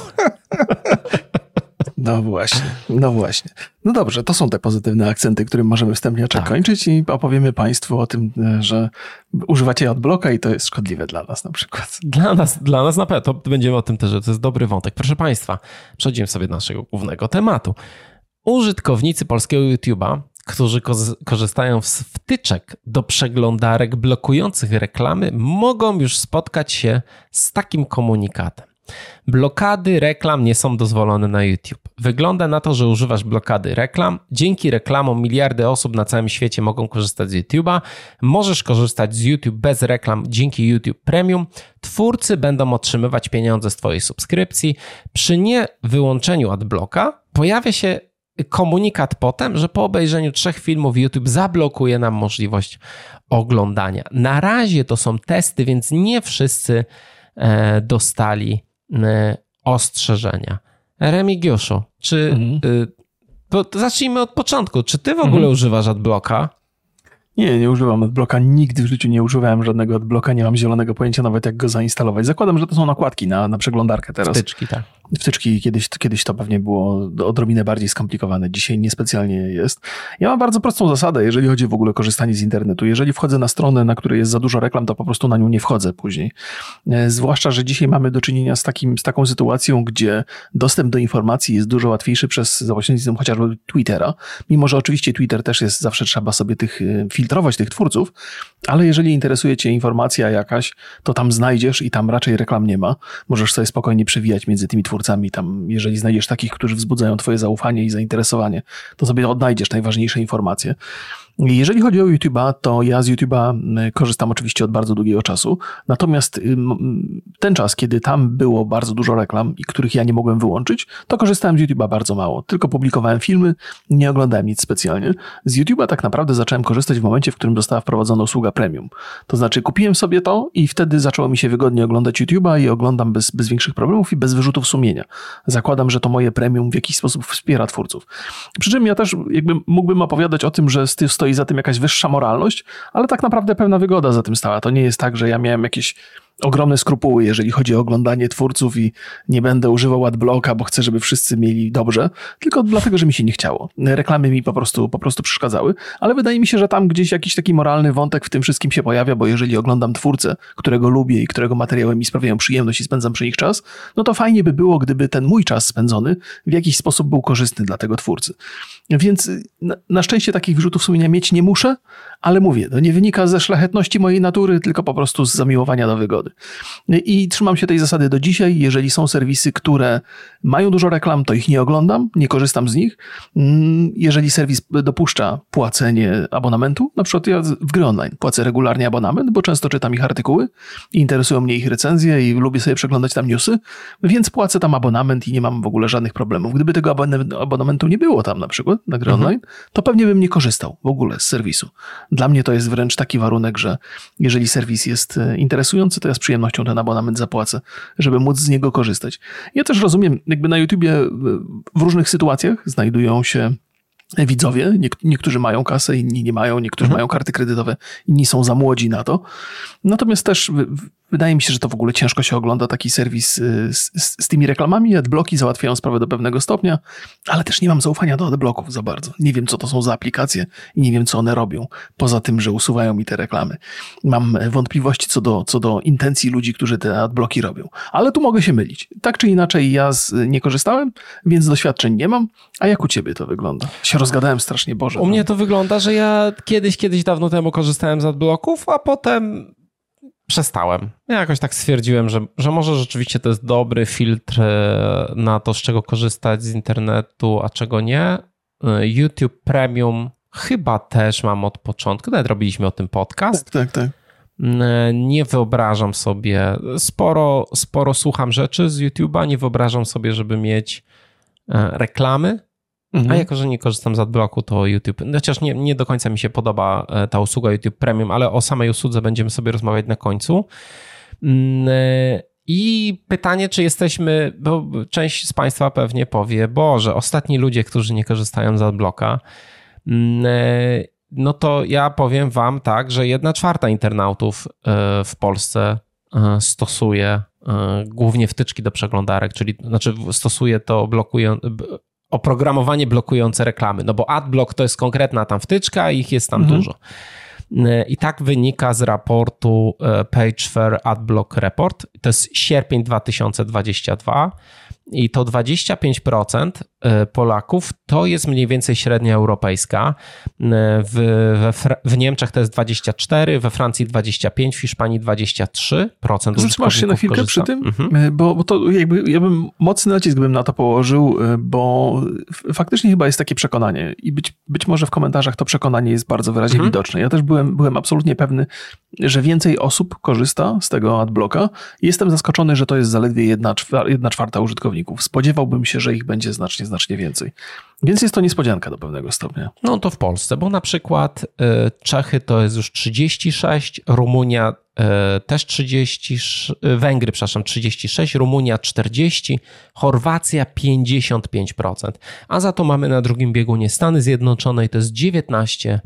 No właśnie, no właśnie. No dobrze, to są te pozytywne akcenty, którym możemy wstępnie Tak. kończyć i opowiemy Państwu o tym, e, że używacie adblocka i to jest szkodliwe dla nas na przykład. Dla nas, dla nas na pewno, to będziemy o tym też, że to jest dobry wątek. Proszę Państwa, przechodzimy sobie do naszego głównego tematu. Użytkownicy polskiego YouTube'a, którzy korzystają z wtyczek do przeglądarek blokujących reklamy, mogą już spotkać się z takim komunikatem. Blokady reklam nie są dozwolone na YouTube. Wygląda na to, że używasz blokady reklam. Dzięki reklamom miliardy osób na całym świecie mogą korzystać z YouTube'a. Możesz korzystać z YouTube bez reklam dzięki YouTube Premium. Twórcy będą otrzymywać pieniądze z Twojej subskrypcji. Przy nie wyłączeniu adblocka pojawia się komunikat potem, że po obejrzeniu trzech filmów YouTube zablokuje nam możliwość oglądania. Na razie to są testy, więc nie wszyscy e, dostali ostrzeżenia. Remigiuszu, czy. Mhm. y, zacznijmy od początku. Czy ty w ogóle używasz adblocka? Nie, nie używam adblocka, nigdy w życiu nie używałem żadnego adblocka, nie mam zielonego pojęcia nawet jak go zainstalować. Zakładam, że to są nakładki na, na przeglądarkę teraz. Wtyczki, tak. Wtyczki kiedyś, kiedyś to pewnie było odrobinę bardziej skomplikowane, dzisiaj niespecjalnie jest. Ja mam bardzo prostą zasadę, jeżeli chodzi w ogóle o korzystanie z internetu. Jeżeli wchodzę na stronę, na której jest za dużo reklam, to po prostu na nią nie wchodzę później. E, Zwłaszcza, że dzisiaj mamy do czynienia z, takim, z taką sytuacją, gdzie dostęp do informacji jest dużo łatwiejszy przez za pośrednictwem chociażby Twittera. Mimo, że oczywiście Twitter też jest, zawsze trzeba sobie tych, e, filtrować tych twórców, ale jeżeli interesuje Cię informacja jakaś, to tam znajdziesz i tam raczej reklam nie ma. Możesz sobie spokojnie przewijać między tymi twórcami. Tam, jeżeli znajdziesz takich, którzy wzbudzają Twoje zaufanie i zainteresowanie, to sobie odnajdziesz najważniejsze informacje. Jeżeli chodzi o YouTube'a, to ja z YouTube'a korzystam oczywiście od bardzo długiego czasu. Natomiast ten czas, kiedy tam było bardzo dużo reklam i których ja nie mogłem wyłączyć, to korzystałem z YouTube'a bardzo mało. Tylko publikowałem filmy, nie oglądałem nic specjalnie. Z YouTube'a tak naprawdę zacząłem korzystać w momencie, w którym została wprowadzona usługa premium. To znaczy kupiłem sobie to i wtedy zaczęło mi się wygodnie oglądać YouTube'a i oglądam bez, bez większych problemów i bez wyrzutów sumienia. Zakładam, że to moje premium w jakiś sposób wspiera twórców. Przy czym ja też jakby mógłbym opowiadać o tym, że stoi za tym jakaś wyższa moralność, ale tak naprawdę pewna wygoda za tym stała. To nie jest tak, że ja miałem jakieś ogromne skrupuły, jeżeli chodzi o oglądanie twórców i nie będę używał adblocka, bo chcę, żeby wszyscy mieli dobrze, tylko dlatego, że mi się nie chciało. Reklamy mi po prostu, po prostu przeszkadzały, ale wydaje mi się, że tam gdzieś jakiś taki moralny wątek w tym wszystkim się pojawia, bo jeżeli oglądam twórcę, którego lubię i którego materiały mi sprawiają przyjemność i spędzam przy nich czas, no to fajnie by było, gdyby ten mój czas spędzony w jakiś sposób był korzystny dla tego twórcy. Więc na, szczęście takich wyrzutów sumienia mieć nie muszę, ale mówię, to nie wynika ze szlachetności mojej natury, tylko po prostu z zamiłowania do wygody. I trzymam się tej zasady do dzisiaj. Jeżeli są serwisy, które mają dużo reklam, to ich nie oglądam, nie korzystam z nich. Mm, jeżeli serwis dopuszcza płacenie abonamentu, na przykład ja w gry online płacę regularnie abonament, bo często czytam ich artykuły i interesują mnie ich recenzje i lubię sobie przeglądać tam newsy, więc płacę tam abonament i nie mam w ogóle żadnych problemów. Gdyby tego abonamentu nie było tam na przykład na gry mhm. online, to pewnie bym nie korzystał w ogóle z serwisu. Dla mnie to jest wręcz taki warunek, że jeżeli serwis jest e, interesujący, to ja z przyjemnością ten abonament zapłacę, żeby móc z niego korzystać. Ja też rozumiem, jakby na YouTubie e, w różnych sytuacjach znajdują się widzowie. niektórzy mają kasę, inni nie mają, niektórzy mhm. mają karty kredytowe, inni są za młodzi na to. Natomiast też Wydaje mi się, że to w ogóle ciężko się ogląda taki serwis y, z, z, z tymi reklamami. Adblocki załatwiają sprawę do pewnego stopnia, ale też nie mam zaufania do adblocków za bardzo. Nie wiem, co to są za aplikacje i nie wiem, co one robią, poza tym, że usuwają mi te reklamy. Mam wątpliwości co do, co do intencji ludzi, którzy te adblocki robią. Ale tu mogę się mylić. Tak czy inaczej, ja z, nie korzystałem, więc doświadczeń nie mam. A jak u ciebie to wygląda? Się rozgadałem strasznie, Boże. U no. mnie to wygląda, że ja kiedyś, kiedyś dawno temu korzystałem z adblocków, a potem przestałem. Ja jakoś tak stwierdziłem, że, że może rzeczywiście to jest dobry filtr e, na to, z czego korzystać z internetu, a czego nie. E, YouTube Premium chyba też mam od początku, nawet robiliśmy o tym podcast. Tak, tak, tak. E, nie wyobrażam sobie, sporo, sporo słucham rzeczy z YouTube'a, nie wyobrażam sobie, żeby mieć reklamy Mhm. A jako, że nie korzystam z adblocku, to YouTube, chociaż nie, nie do końca mi się podoba e, ta usługa YouTube Premium, ale o samej usłudze będziemy sobie rozmawiać na końcu. Mm, e, I pytanie, czy jesteśmy, bo część z Państwa pewnie powie, Boże, ostatni ludzie, którzy nie korzystają z adblocka, mm, e, no to ja powiem Wam tak, że jedna czwarta internautów w Polsce stosuje głównie wtyczki do przeglądarek, czyli znaczy stosuje to blokując oprogramowanie blokujące reklamy, no bo AdBlock to jest konkretna tam wtyczka i ich jest tam mhm. dużo. I tak wynika z raportu e, PageFair AdBlock Report. To jest sierpień 2022 i to 25% e, Polaków to jest mniej więcej średnia europejska. E, w, w, Niemczech to jest 24, we Francji 25, w Hiszpanii 23%. Zatrzymasz się na chwilkę korzysta. przy tym, mhm. E, bo, bo to jakby ja bym mocny nacisk bym na to położył, bo faktycznie chyba jest takie przekonanie i być, być może w komentarzach to przekonanie jest bardzo wyraźnie mhm. widoczne. Ja też byłem, byłem absolutnie pewny, że więcej osób korzysta z tego adblocka. Jestem zaskoczony, że to jest zaledwie jedna, jedna czwarta użytkowników. Spodziewałbym się, że ich będzie znacznie, znacznie więcej. Więc jest to niespodzianka do pewnego stopnia. No to w Polsce, bo na przykład y, Czechy to jest już 36, Rumunia y, też 30, y, Węgry, przepraszam, 36, Rumunia 40, Chorwacja 55%. A za to mamy na drugim biegunie Stany Zjednoczone i to jest 19%.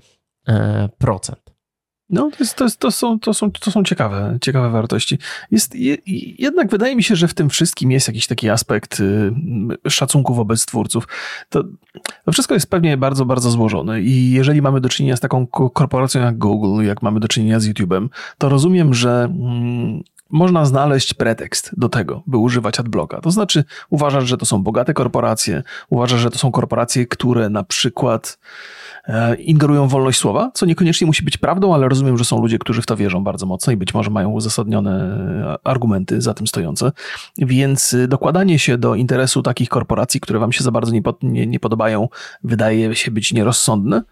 No, to, jest, to, jest, to, są, to, są, to są ciekawe, ciekawe wartości. Jest, je, jednak wydaje mi się, że w tym wszystkim jest jakiś taki aspekt y, szacunku wobec twórców. To, to wszystko jest pewnie bardzo, bardzo złożone i jeżeli mamy do czynienia z taką korporacją jak Google, jak mamy do czynienia z YouTube'em, to rozumiem, że mm, można znaleźć pretekst do tego, by używać adblocka. To znaczy, uważasz, że to są bogate korporacje, uważasz, że to są korporacje, które na przykład ingerują w wolność słowa, co niekoniecznie musi być prawdą, ale rozumiem, że są ludzie, którzy w to wierzą bardzo mocno i być może mają uzasadnione e, argumenty za tym stojące. Więc e, dokładanie się do interesu takich korporacji, które wam się za bardzo nie, nie, nie podobają, wydaje się być nierozsądne.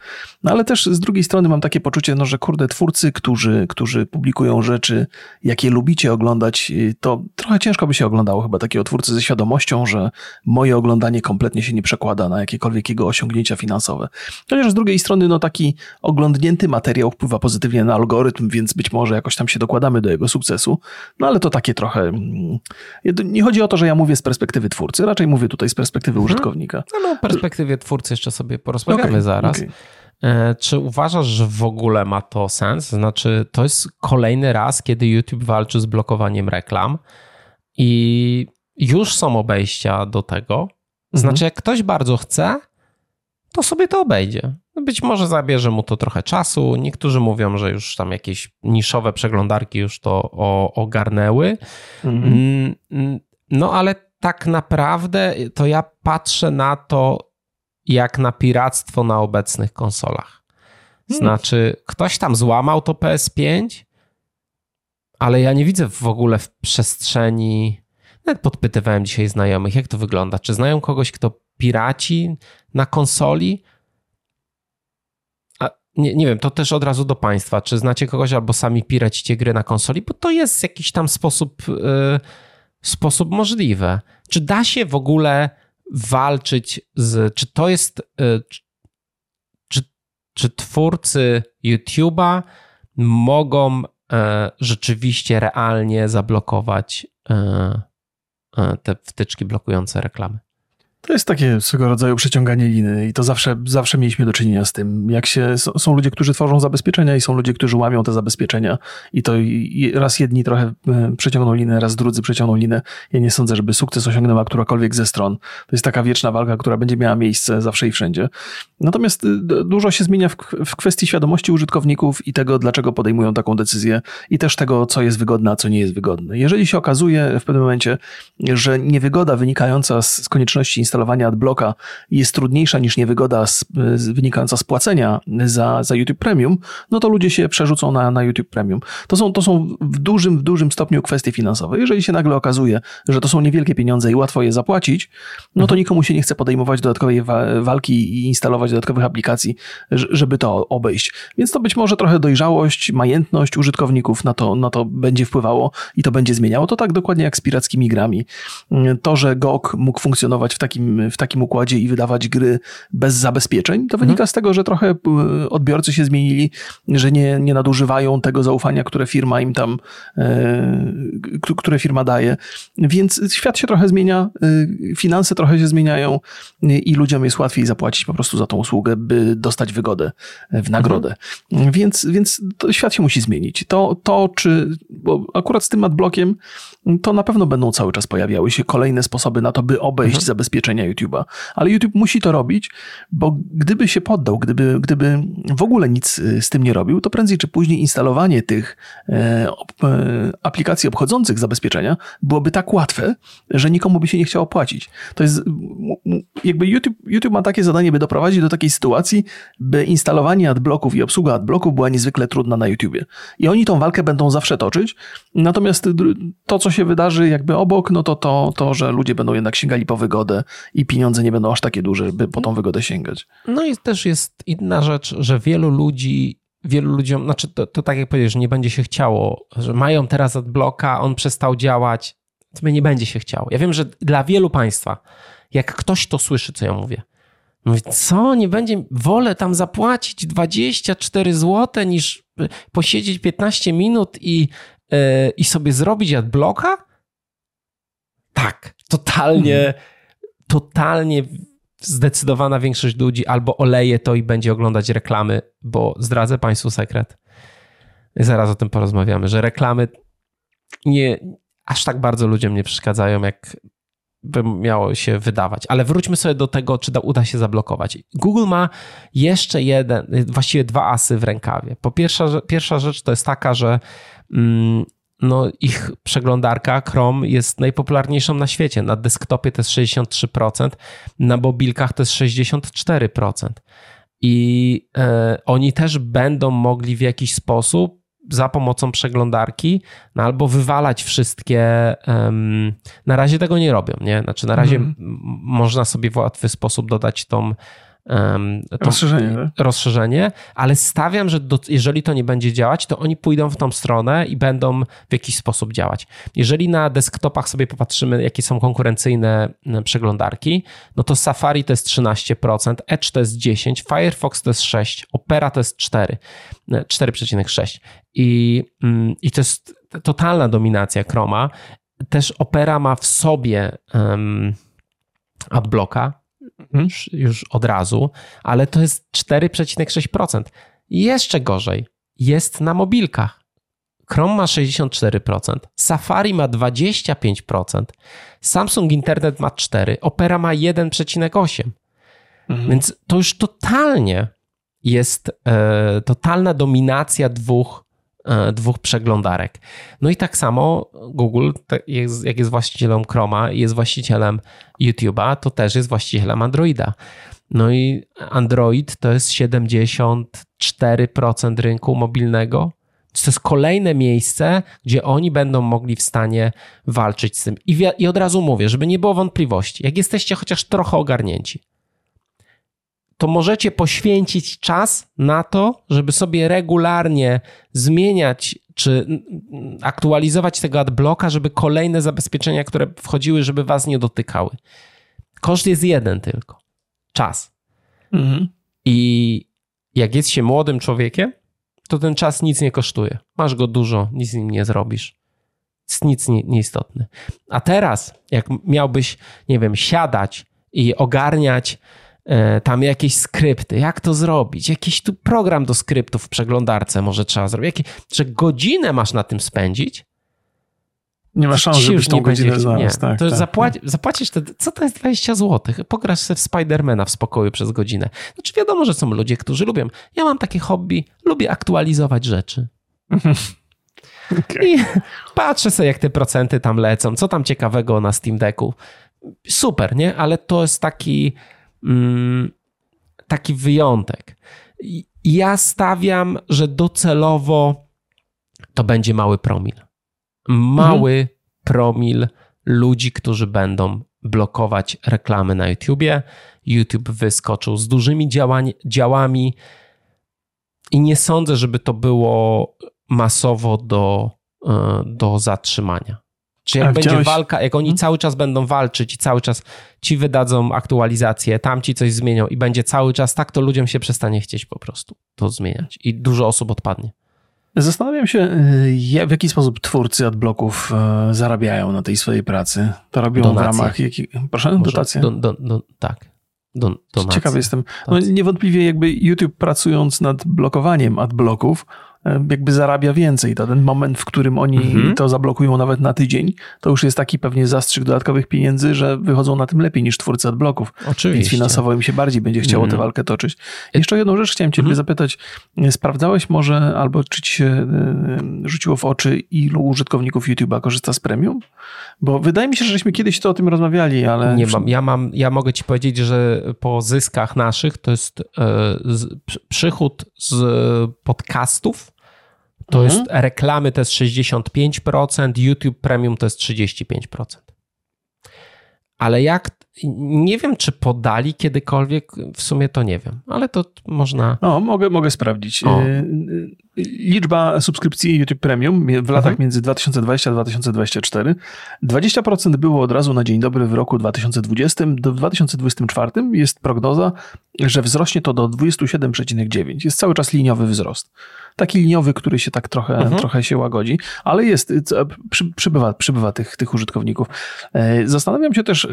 No ale też z drugiej strony mam takie poczucie, no, że kurde, twórcy, którzy, którzy publikują rzeczy, jakie lubicie oglądać, to trochę ciężko by się oglądało chyba takiego twórcy ze świadomością, że moje oglądanie kompletnie się nie przekłada na jakiekolwiek jego osiągnięcia finansowe. Chociaż z drugiej strony, no taki oglądnięty materiał wpływa pozytywnie na algorytm, więc być może jakoś tam się dokładamy do jego sukcesu. No ale to takie trochę. Mm, nie chodzi o to, że ja mówię z perspektywy twórcy, raczej mówię tutaj z perspektywy mhm. użytkownika. No, no, perspektywie twórcy jeszcze sobie porozmawiamy okay, zaraz. Okay. E, czy uważasz, że w ogóle ma to sens? Znaczy, to jest kolejny raz, kiedy YouTube walczy z blokowaniem reklam i już są obejścia do tego. Znaczy, mhm. jak ktoś bardzo chce, to sobie to obejdzie. Być może zabierze mu to trochę czasu. Niektórzy mówią, że już tam jakieś niszowe przeglądarki już to ogarnęły. Mhm. Mm, mm, no ale tak naprawdę to ja patrzę na to jak na piractwo na obecnych konsolach. Hmm. Znaczy, ktoś tam złamał to PS5, ale ja nie widzę w ogóle w przestrzeni. Nawet podpytywałem dzisiaj znajomych, jak to wygląda. Czy znają kogoś, kto piraci na konsoli? Nie, nie wiem, to też od razu do Państwa. Czy znacie kogoś albo sami piracicie gry na konsoli? Bo to jest jakiś tam sposób, yy, sposób możliwy. Czy da się w ogóle walczyć z. Czy to jest. Yy, czy, czy twórcy YouTube'a mogą yy, rzeczywiście realnie zablokować te wtyczki blokujące reklamy? To jest takie swego rodzaju przeciąganie liny i to zawsze, zawsze mieliśmy do czynienia z tym. Jak się, są ludzie, którzy tworzą zabezpieczenia i są ludzie, którzy łamią te zabezpieczenia i to raz jedni trochę e, przeciągną linę, raz drudzy przeciągną linę. Ja nie sądzę, żeby sukces osiągnęła którakolwiek ze stron. To jest taka wieczna walka, która będzie miała miejsce zawsze i wszędzie. Natomiast y, dużo się zmienia w, w kwestii świadomości użytkowników i tego, dlaczego podejmują taką decyzję i też tego, co jest wygodne, a co nie jest wygodne. Jeżeli się okazuje w pewnym momencie, że niewygoda wynikająca z konieczności instalowania adblocka jest trudniejsza niż niewygoda z, z, wynikająca z płacenia za, za YouTube Premium, no to ludzie się przerzucą na, na YouTube Premium. To są, to są w dużym, w dużym stopniu kwestie finansowe. Jeżeli się nagle okazuje, że to są niewielkie pieniądze i łatwo je zapłacić, no to mhm. nikomu się nie chce podejmować dodatkowej wa walki i instalować dodatkowych aplikacji, żeby to obejść. Więc to być może trochę dojrzałość, majętność użytkowników na to, na to będzie wpływało i to będzie zmieniało. To tak dokładnie jak z pirackimi grami. To, że GOG mógł funkcjonować w takim w takim układzie i wydawać gry bez zabezpieczeń, to wynika mhm. z tego, że trochę e, odbiorcy się zmienili, że nie, nie nadużywają tego zaufania, które firma im tam, e, które firma daje. Więc świat się trochę zmienia, e, finanse trochę się zmieniają i ludziom jest łatwiej zapłacić po prostu za tą usługę, by dostać wygodę w nagrodę. Mhm. Więc, więc świat się musi zmienić. To, to czy, bo akurat z tym adblockiem, to na pewno będą cały czas pojawiały się kolejne sposoby na to, by obejść mhm. zabezpieczenia YouTube'a. Ale YouTube musi to robić, bo gdyby się poddał, gdyby, gdyby w ogóle nic y, z tym nie robił, to prędzej czy później instalowanie tych e, e, aplikacji obchodzących zabezpieczenia byłoby tak łatwe, że nikomu by się nie chciało płacić. To jest jakby YouTube, YouTube ma takie zadanie, by doprowadzić do takiej sytuacji, by instalowanie adblocków i obsługa adblocków była niezwykle trudna na YouTubie. I oni tą walkę będą zawsze toczyć, natomiast to, co się wydarzy jakby obok, no to to, to że ludzie będą jednak sięgali po wygodę i pieniądze nie będą aż takie duże, by po tą wygodę sięgać. No i też jest inna rzecz, że wielu ludzi wielu ludziom, znaczy to, to tak jak powiedziesz, nie będzie się chciało, że mają teraz adblocka, on przestał działać, to nie będzie się chciało. Ja wiem, że dla wielu państwa, jak ktoś to słyszy, co ja mówię, mówi, co, nie będzie, wolę tam zapłacić 24 zł niż posiedzieć 15 minut i, yy, i sobie zrobić adblocka? Tak, totalnie hmm totalnie zdecydowana większość ludzi albo oleje to i będzie oglądać reklamy, bo zdradzę Państwu sekret. Zaraz o tym porozmawiamy, że reklamy nie aż tak bardzo ludziom nie przeszkadzają, jak by miało się wydawać. Ale wróćmy sobie do tego, czy da, uda się zablokować. Google ma jeszcze jeden, właściwie dwa asy w rękawie. Po pierwsza, pierwsza rzecz to jest taka, że no ich przeglądarka Chrome jest najpopularniejszą na świecie. Na desktopie to jest 63%, na mobilkach to jest 64%. I e, oni też będą mogli w jakiś sposób za pomocą przeglądarki, no albo wywalać wszystkie. Na razie tego nie robią, nie? Znaczy, na razie mm. można sobie w łatwy sposób dodać tą rozszerzenie, tak? rozszerzenie, ale stawiam, że do, jeżeli to nie będzie działać, to oni pójdą w tą stronę i będą w jakiś sposób działać. Jeżeli na desktopach sobie popatrzymy, jakie są konkurencyjne przeglądarki, no to Safari to jest 13%, Edge to jest 10%, Firefox to jest 6%, Opera to jest 4, 4,6%. I, mm, I to jest totalna dominacja Chroma. Też Opera ma w sobie um, adblocka. Już, już od razu, ale to jest 4,6%. Jeszcze gorzej jest na mobilkach. Chrome ma 64%, Safari ma 25%, Samsung Internet ma 4%, Opera ma 1,8%. Mhm. Więc to już totalnie jest e, totalna dominacja dwóch dwóch przeglądarek. No i tak samo Google, jak jest właścicielem Chroma i jest właścicielem YouTube'a, to też jest właścicielem Androida. No i Android to jest 74% rynku mobilnego. To jest kolejne miejsce, gdzie oni będą mogli w stanie walczyć z tym. I, I od razu mówię, żeby nie było wątpliwości, jak jesteście chociaż trochę ogarnięci, to możecie poświęcić czas na to, żeby sobie regularnie zmieniać czy aktualizować tego adblocka, żeby kolejne zabezpieczenia, które wchodziły, żeby was nie dotykały. Koszt jest jeden tylko. Czas. Mhm. I jak jest się młodym człowiekiem, to ten czas nic nie kosztuje. Masz go dużo, nic z nim nie zrobisz. Jest nic nie, nieistotny. A teraz, jak miałbyś, nie wiem, siadać i ogarniać tam jakieś skrypty, jak to zrobić, jakiś tu program do skryptów w przeglądarce może trzeba zrobić, Jakie, że godzinę masz na tym spędzić, nie ma szans, żebyś tą godzinę znalazł. Tak, to tak, zapłaci, tak. zapłacisz te, co to jest 20 zł? Pograsz sobie w Spidermana w spokoju przez godzinę. Znaczy wiadomo, że są ludzie, którzy lubią. Ja mam takie hobby, lubię aktualizować rzeczy. Okay. I patrzę sobie, jak te procenty tam lecą, co tam ciekawego na Steam Decku. Super, nie? Ale to jest taki taki wyjątek. Ja stawiam, że docelowo to będzie mały promil. Mały mhm. promil ludzi, którzy będą blokować reklamy na YouTubie. YouTube wyskoczył z dużymi działań, działami i nie sądzę, żeby to było masowo do, e, do zatrzymania. Czy jak będzie walka, jak oni hmm? cały czas będą walczyć i cały czas ci wydadzą aktualizację, tam ci coś zmienią i będzie cały czas tak, to ludziom się przestanie chcieć po prostu to zmieniać i dużo osób odpadnie. Zastanawiam się, y, w jaki sposób twórcy adbloków y, zarabiają na tej swojej pracy. To robią Donacje. w ramach jakich... Proszę, Może, dotacje? Do, do, do, tak. Do, Ciekawy jestem. No, niewątpliwie jakby YouTube pracując nad blokowaniem adbloków jakby zarabia więcej. To ten moment, w którym oni mhm. to zablokują nawet na tydzień, to już jest taki pewnie zastrzyk dodatkowych pieniędzy, że wychodzą na tym lepiej niż twórcy adbloków. Oczywiście. Więc finansowo im się bardziej będzie chciało mhm. tę walkę toczyć. Jeszcze jedną rzecz chciałem ciebie mhm. zapytać. Sprawdzałeś może, albo czy ci się e, rzuciło w oczy, ilu użytkowników YouTube'a korzysta z premium? Bo wydaje mi się, że żeśmy kiedyś to o tym rozmawiali, ale... Nie mam. Ja, mam, ja mogę ci powiedzieć, że po zyskach naszych to jest e, przychód z podcastów to mhm. jest reklamy to jest 65%, YouTube Premium to jest 35%. Ale jak, nie wiem, czy podali kiedykolwiek, w sumie to nie wiem, ale to można. No, mogę, mogę sprawdzić. O. Y, y, liczba subskrypcji YouTube Premium w latach mhm. między 2020 a 2024 20% było od razu na dzień dobry w roku 2020. Do 2024 jest prognoza, że wzrośnie to do 27,9. Jest cały czas liniowy wzrost taki liniowy, który się tak trochę, mhm. trochę się łagodzi, ale jest, przy, przybywa, przybywa tych, tych użytkowników. E, zastanawiam się też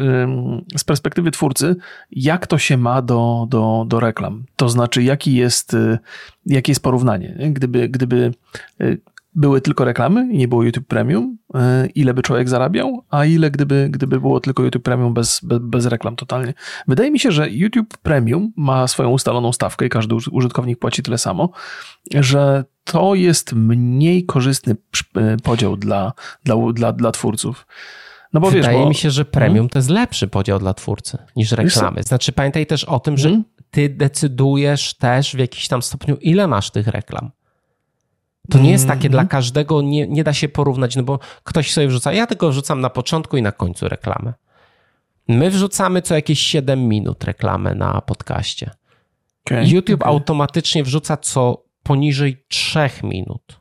z perspektywy twórcy, jak to się ma do, do, do reklam. To znaczy, jaki jest, e, jakie jest porównanie. Gdyby, gdyby e, były tylko reklamy i nie było YouTube Premium, e, ile by człowiek zarabiał, a ile gdyby, gdyby było tylko YouTube Premium bez, bez, bez reklam totalnie. Wydaje mi się, że YouTube Premium ma swoją ustaloną stawkę i każdy użytkownik płaci tyle samo, że to jest mniej korzystny e, podział dla, dla, dla, dla twórców. No bo Wydaje wiesz, bo... mi się, że premium hmm? to jest lepszy podział dla twórcy niż reklamy. Znaczy pamiętaj też o tym, że hmm? ty decydujesz też w jakiś tam stopniu, ile masz tych reklam. To nie jest takie dla mhm. każdego, nie, nie da się porównać, no bo ktoś sobie wrzuca, ja tylko wrzucam na początku i na końcu reklamę. My wrzucamy co jakieś 7 minut reklamę na podcaście. Okay, YouTube okay. automatycznie wrzuca co poniżej 3 minut.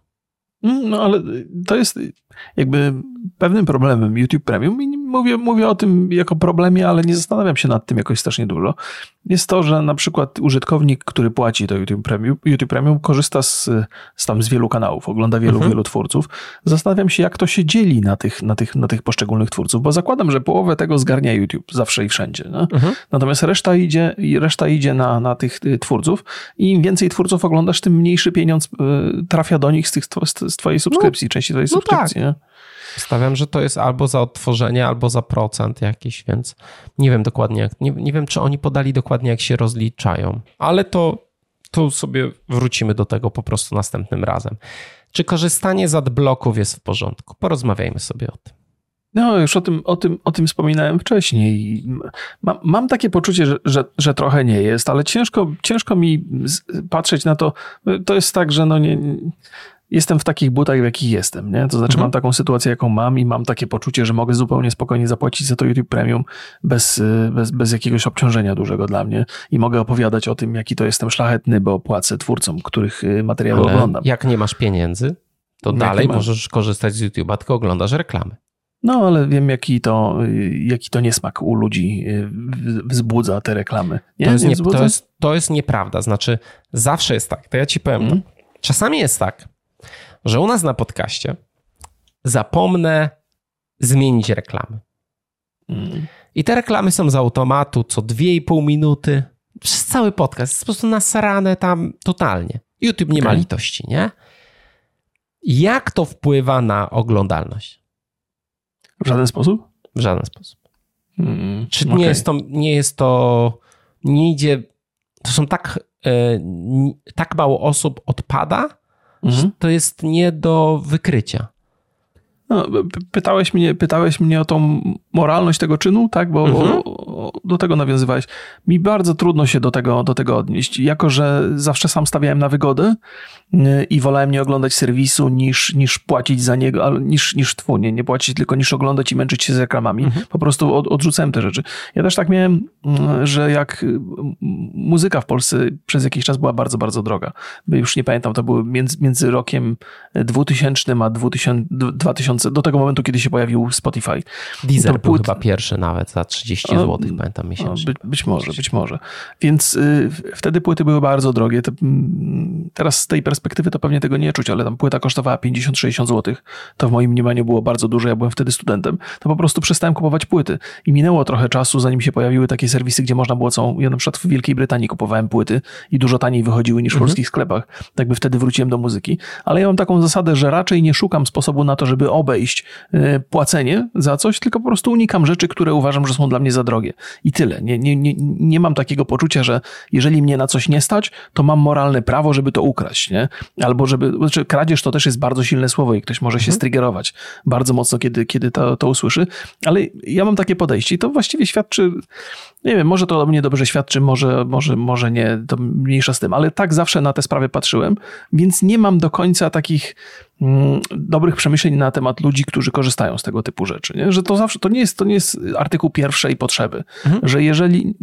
Mm, no ale to jest jakby pewnym problemem YouTube Premium mówię, mówię o tym jako problemie, ale nie zastanawiam się nad tym jakoś strasznie dużo. Jest to, że na przykład użytkownik, który płaci to YouTube Premium, YouTube Premium korzysta z, z tam z wielu kanałów, ogląda wielu, mhm. wielu twórców. Zastanawiam się, jak to się dzieli na tych, na, tych, na tych poszczególnych twórców, bo zakładam, że połowę tego zgarnia YouTube zawsze i wszędzie. Mhm. Natomiast reszta idzie, reszta idzie na, na tych y, twórców i im więcej twórców oglądasz, tym mniejszy pieniądz y, trafia do nich z, tych, z twojej subskrypcji, no, części twojej no subskrypcji. Tak. Stawiam, że to jest albo za odtworzenie, albo za procent jakiś, więc nie wiem dokładnie, jak, nie, nie wiem, czy oni podali dokładnie, jak się rozliczają, ale to, to sobie wrócimy do tego po prostu następnym razem. Czy korzystanie z adblocków jest w porządku? Porozmawiajmy sobie o tym. No, już o tym, o tym, o tym wspominałem wcześniej. Mam, mam takie poczucie, że, że, że, trochę nie jest, ale ciężko, ciężko mi patrzeć na to. To jest tak, że no nie, jestem w takich butach, w jakich jestem, nie? To znaczy mhm. mam taką sytuację, jaką mam i mam takie poczucie, że mogę zupełnie spokojnie zapłacić za to YouTube Premium bez, bez, bez jakiegoś obciążenia dużego dla mnie i mogę opowiadać o tym, jaki to jestem szlachetny, bo płacę twórcom, których y, materiały Ale oglądam. jak nie masz pieniędzy, to jak dalej możesz korzystać z YouTube'a, tylko oglądasz reklamy. No, ale wiem, jaki to, y, jaki to niesmak u ludzi y, wzbudza te reklamy. Nie? To, jest nie, to, jest, to jest nieprawda. Znaczy, zawsze jest tak. To ja ci powiem. Mm. Czasami jest tak, że u nas na podcaście zapomnę zmienić reklamy. Mm. I te reklamy są z automatu co 2,5 minuty. Przez cały podcast. Jest po prostu nasrane tam totalnie. YouTube nie okay. ma litości, nie? Jak to wpływa na oglądalność? W żaden sposób? W żaden sposób. Mm, Czy okay. nie, jest to, nie jest to, nie idzie, to są tak, e, tak mało osób odpada, mhm. to jest nie do wykrycia. No, pytałeś, mnie, pytałeś mnie o tą moralność tego czynu, tak? Bo mhm. do tego nawiązywałeś. Mi bardzo trudno się do tego, do tego odnieść. Jako, że zawsze sam stawiałem na wygodę i wolałem nie oglądać serwisu niż, niż płacić za niego, niż, niż tfu, nie, nie płacić, tylko niż oglądać i męczyć się z reklamami. Mhm. Po prostu od, odrzucałem te rzeczy. Ja też tak miałem, y, że jak y, muzyka w Polsce przez jakiś czas była bardzo, bardzo droga. Już nie pamiętam, to były między, między rokiem 2000 a 2000, 2000 do tego momentu, kiedy się pojawił Spotify. Deezer był chyba pierwszy nawet za 30 zł, pamiętam miesięcznie. Być, być, może, być może. Więc y, wtedy płyty były bardzo drogie. Te, mm, teraz z tej perspektywy to pewnie tego nie czuć, ale tam płyta kosztowała 50-60 zł. To w moim mniemaniu było bardzo dużo. Ja byłem wtedy studentem. To po prostu przestałem kupować płyty. I minęło trochę czasu, zanim się pojawiły takie serwisy, gdzie można było co... Ja na przykład w Wielkiej Brytanii kupowałem płyty i dużo taniej wychodziły niż w mhm. polskich sklepach. Tak by wtedy wróciłem do muzyki. Ale ja mam taką zasadę, że raczej nie szukam sposobu na to, żeby obejść y, płacenie za coś, tylko po prostu unikam rzeczy, które uważam, że są dla mnie za drogie. I tyle. Nie, nie, nie, nie mam takiego poczucia, że jeżeli mnie na coś nie stać, to mam moralne prawo, żeby to ukraść, nie? Albo żeby, znaczy kradzież to też jest bardzo silne słowo i ktoś może się mhm. strygerować bardzo mocno, kiedy, kiedy to, to usłyszy, ale ja mam takie podejście i to właściwie świadczy, nie wiem, może to o mnie dobrze świadczy, może, może, może nie, to mniejsza z tym, ale tak zawsze na te sprawy patrzyłem, więc nie mam do końca takich dobrych przemyśleń na temat ludzi, którzy korzystają z tego typu rzeczy. Nie? Że to zawsze to nie jest, to nie jest artykuł pierwszej potrzeby. Mhm. Że jeżeli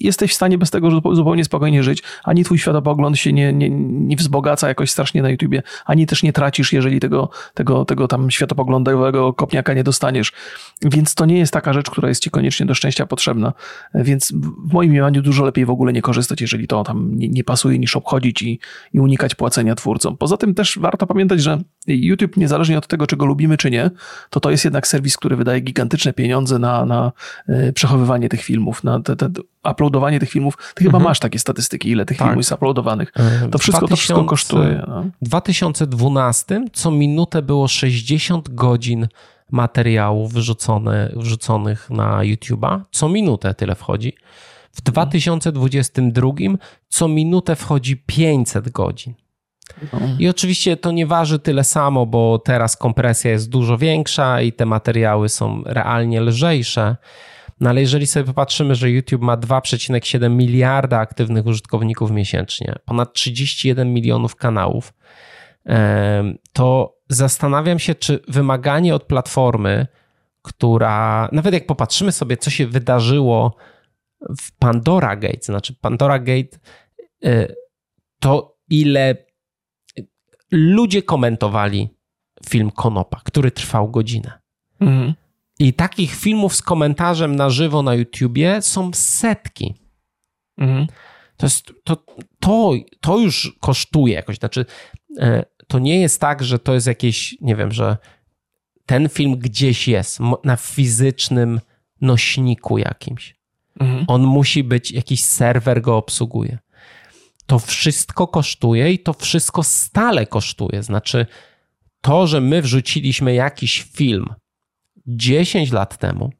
jesteś w stanie bez tego zupełnie spokojnie żyć, ani twój światopogląd się nie, nie, nie wzbogaca jakoś strasznie na YouTubie, ani też nie tracisz, jeżeli tego, tego, tego tam światopoglądowego kopniaka nie dostaniesz. Więc to nie jest taka rzecz, która jest ci koniecznie do szczęścia potrzebna. Więc w moim mniemaniu dużo lepiej w ogóle nie korzystać, jeżeli to tam nie, nie pasuje, niż obchodzić i, i unikać płacenia twórcom. Poza tym też warto pamiętać, że YouTube, niezależnie od tego, czy go lubimy, czy nie, to to jest jednak serwis, który wydaje gigantyczne pieniądze na, na e, przechowywanie tych filmów, na te, te, uploadowanie tych filmów. Ty chyba mhm. masz takie statystyki, ile tych tak. filmów jest uploadowanych. E, to wszystko, 2000, to wszystko kosztuje. No. W 2012 co minutę było 60 godzin materiałów wrzucone, wrzuconych na YouTube'a. Co minutę tyle wchodzi. W 2022 co minutę wchodzi 500 godzin. I oczywiście to nie waży tyle samo, bo teraz kompresja jest dużo większa i te materiały są realnie lżejsze. No ale jeżeli sobie popatrzymy, że YouTube ma 2,7 miliarda aktywnych użytkowników miesięcznie, ponad 31 milionów kanałów, to zastanawiam się, czy wymaganie od platformy, która, nawet jak popatrzymy sobie, co się wydarzyło w Pandora Gate, znaczy Pandora Gate, y, to ile ludzie komentowali film Konopa, który trwał godzinę. Mhm. I takich filmów z komentarzem na żywo na YouTubie są setki. Mhm. To, jest, to, to, to już kosztuje jakoś. Znaczy, e, to nie jest tak, że to jest jakieś, nie wiem, że ten film gdzieś jest na fizycznym nośniku jakimś. Mhm. On musi być, jakiś serwer go obsługuje to wszystko kosztuje i to wszystko stale kosztuje. Znaczy, to, że my wrzuciliśmy jakiś film 10 lat temu,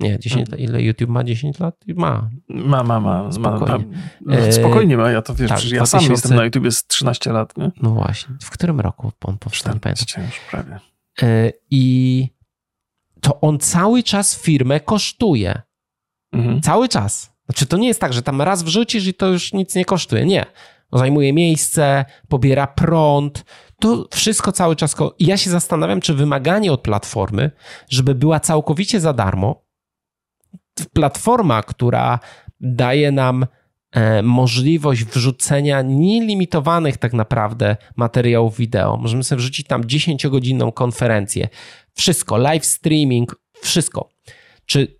nie, 10 mhm. ile YouTube ma 10 lat? Ma. Ma, ma, ma. Spokojnie ma, ma. Spokojnie ma, ja to wiesz, tak, ja 2000... sam jestem na YouTube z 13 lat, nie? No właśnie. W którym roku on powstał? już prawie. E, I to on cały czas firmę kosztuje. Mhm. Cały czas. Znaczy, to nie jest tak, że tam raz wrzucisz i to już nic nie kosztuje. Nie. Zajmuje miejsce, pobiera prąd. To wszystko cały czas. I ja się zastanawiam, czy wymaganie od platformy, żeby była całkowicie za darmo, platforma, która daje nam e, możliwość wrzucenia nielimitowanych tak naprawdę materiałów wideo. Możemy sobie wrzucić tam 10-godzinną konferencję. Wszystko, live streaming, wszystko. Czy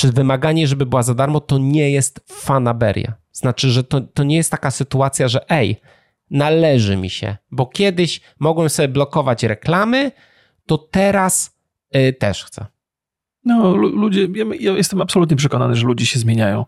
czy wymaganie, żeby była za darmo, to nie jest fanaberia. Znaczy, że to, to nie jest taka sytuacja, że ej, należy mi się, bo kiedyś mogłem sobie blokować reklamy, to teraz y, też chcę. No, ludzie, ja, ja jestem absolutnie przekonany, że ludzie się zmieniają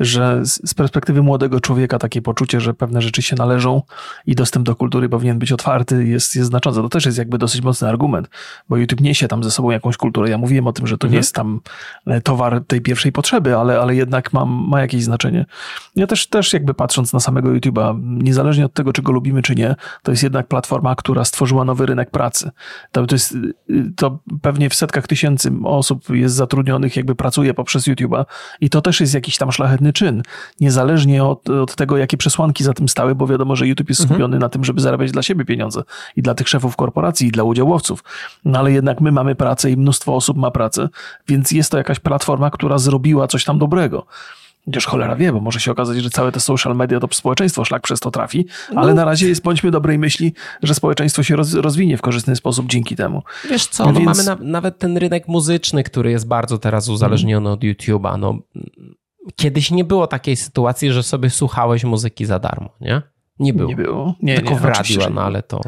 że z perspektywy młodego człowieka takie poczucie, że pewne rzeczy się należą i dostęp do kultury powinien być otwarty, jest, jest znaczące. To też jest jakby dosyć mocny argument, bo YouTube niesie tam ze sobą jakąś kulturę. Ja mówiłem o tym, że to mhm. nie jest tam e, towar tej pierwszej potrzeby, ale, ale jednak ma, ma jakieś znaczenie. Ja też, też jakby patrząc na samego YouTube'a, niezależnie od tego, czy go lubimy, czy nie, to jest jednak platforma, która stworzyła nowy rynek pracy. To, to, jest, to pewnie w setkach tysięcy osób jest zatrudnionych, jakby pracuje poprzez YouTube'a i to też jest jakiś tam szlachetny czyn, niezależnie od, od tego, jakie przesłanki za tym stały, bo wiadomo, że YouTube jest mhm. skupiony mhm. na tym, żeby zarabiać dla siebie pieniądze i dla tych szefów korporacji, i dla udziałowców. No ale jednak my mamy pracę i mnóstwo osób ma pracę, więc jest to jakaś platforma, która zrobiła coś tam dobrego. Chociaż cholera wie, bo może się okazać, że całe te social media to społeczeństwo szlak przez to trafi, no. ale na razie jest, bądźmy dobrej myśli, że społeczeństwo się roz, rozwinie w korzystny sposób dzięki temu. Wiesz co, no Więc... mamy na, nawet ten rynek muzyczny, który jest bardzo teraz uzależniony od YouTube'a. No, kiedyś nie było takiej sytuacji, że sobie słuchałeś muzyki za darmo, nie? Nie było. Nie było. Nie, Tylko nie, w radiu, no ale to...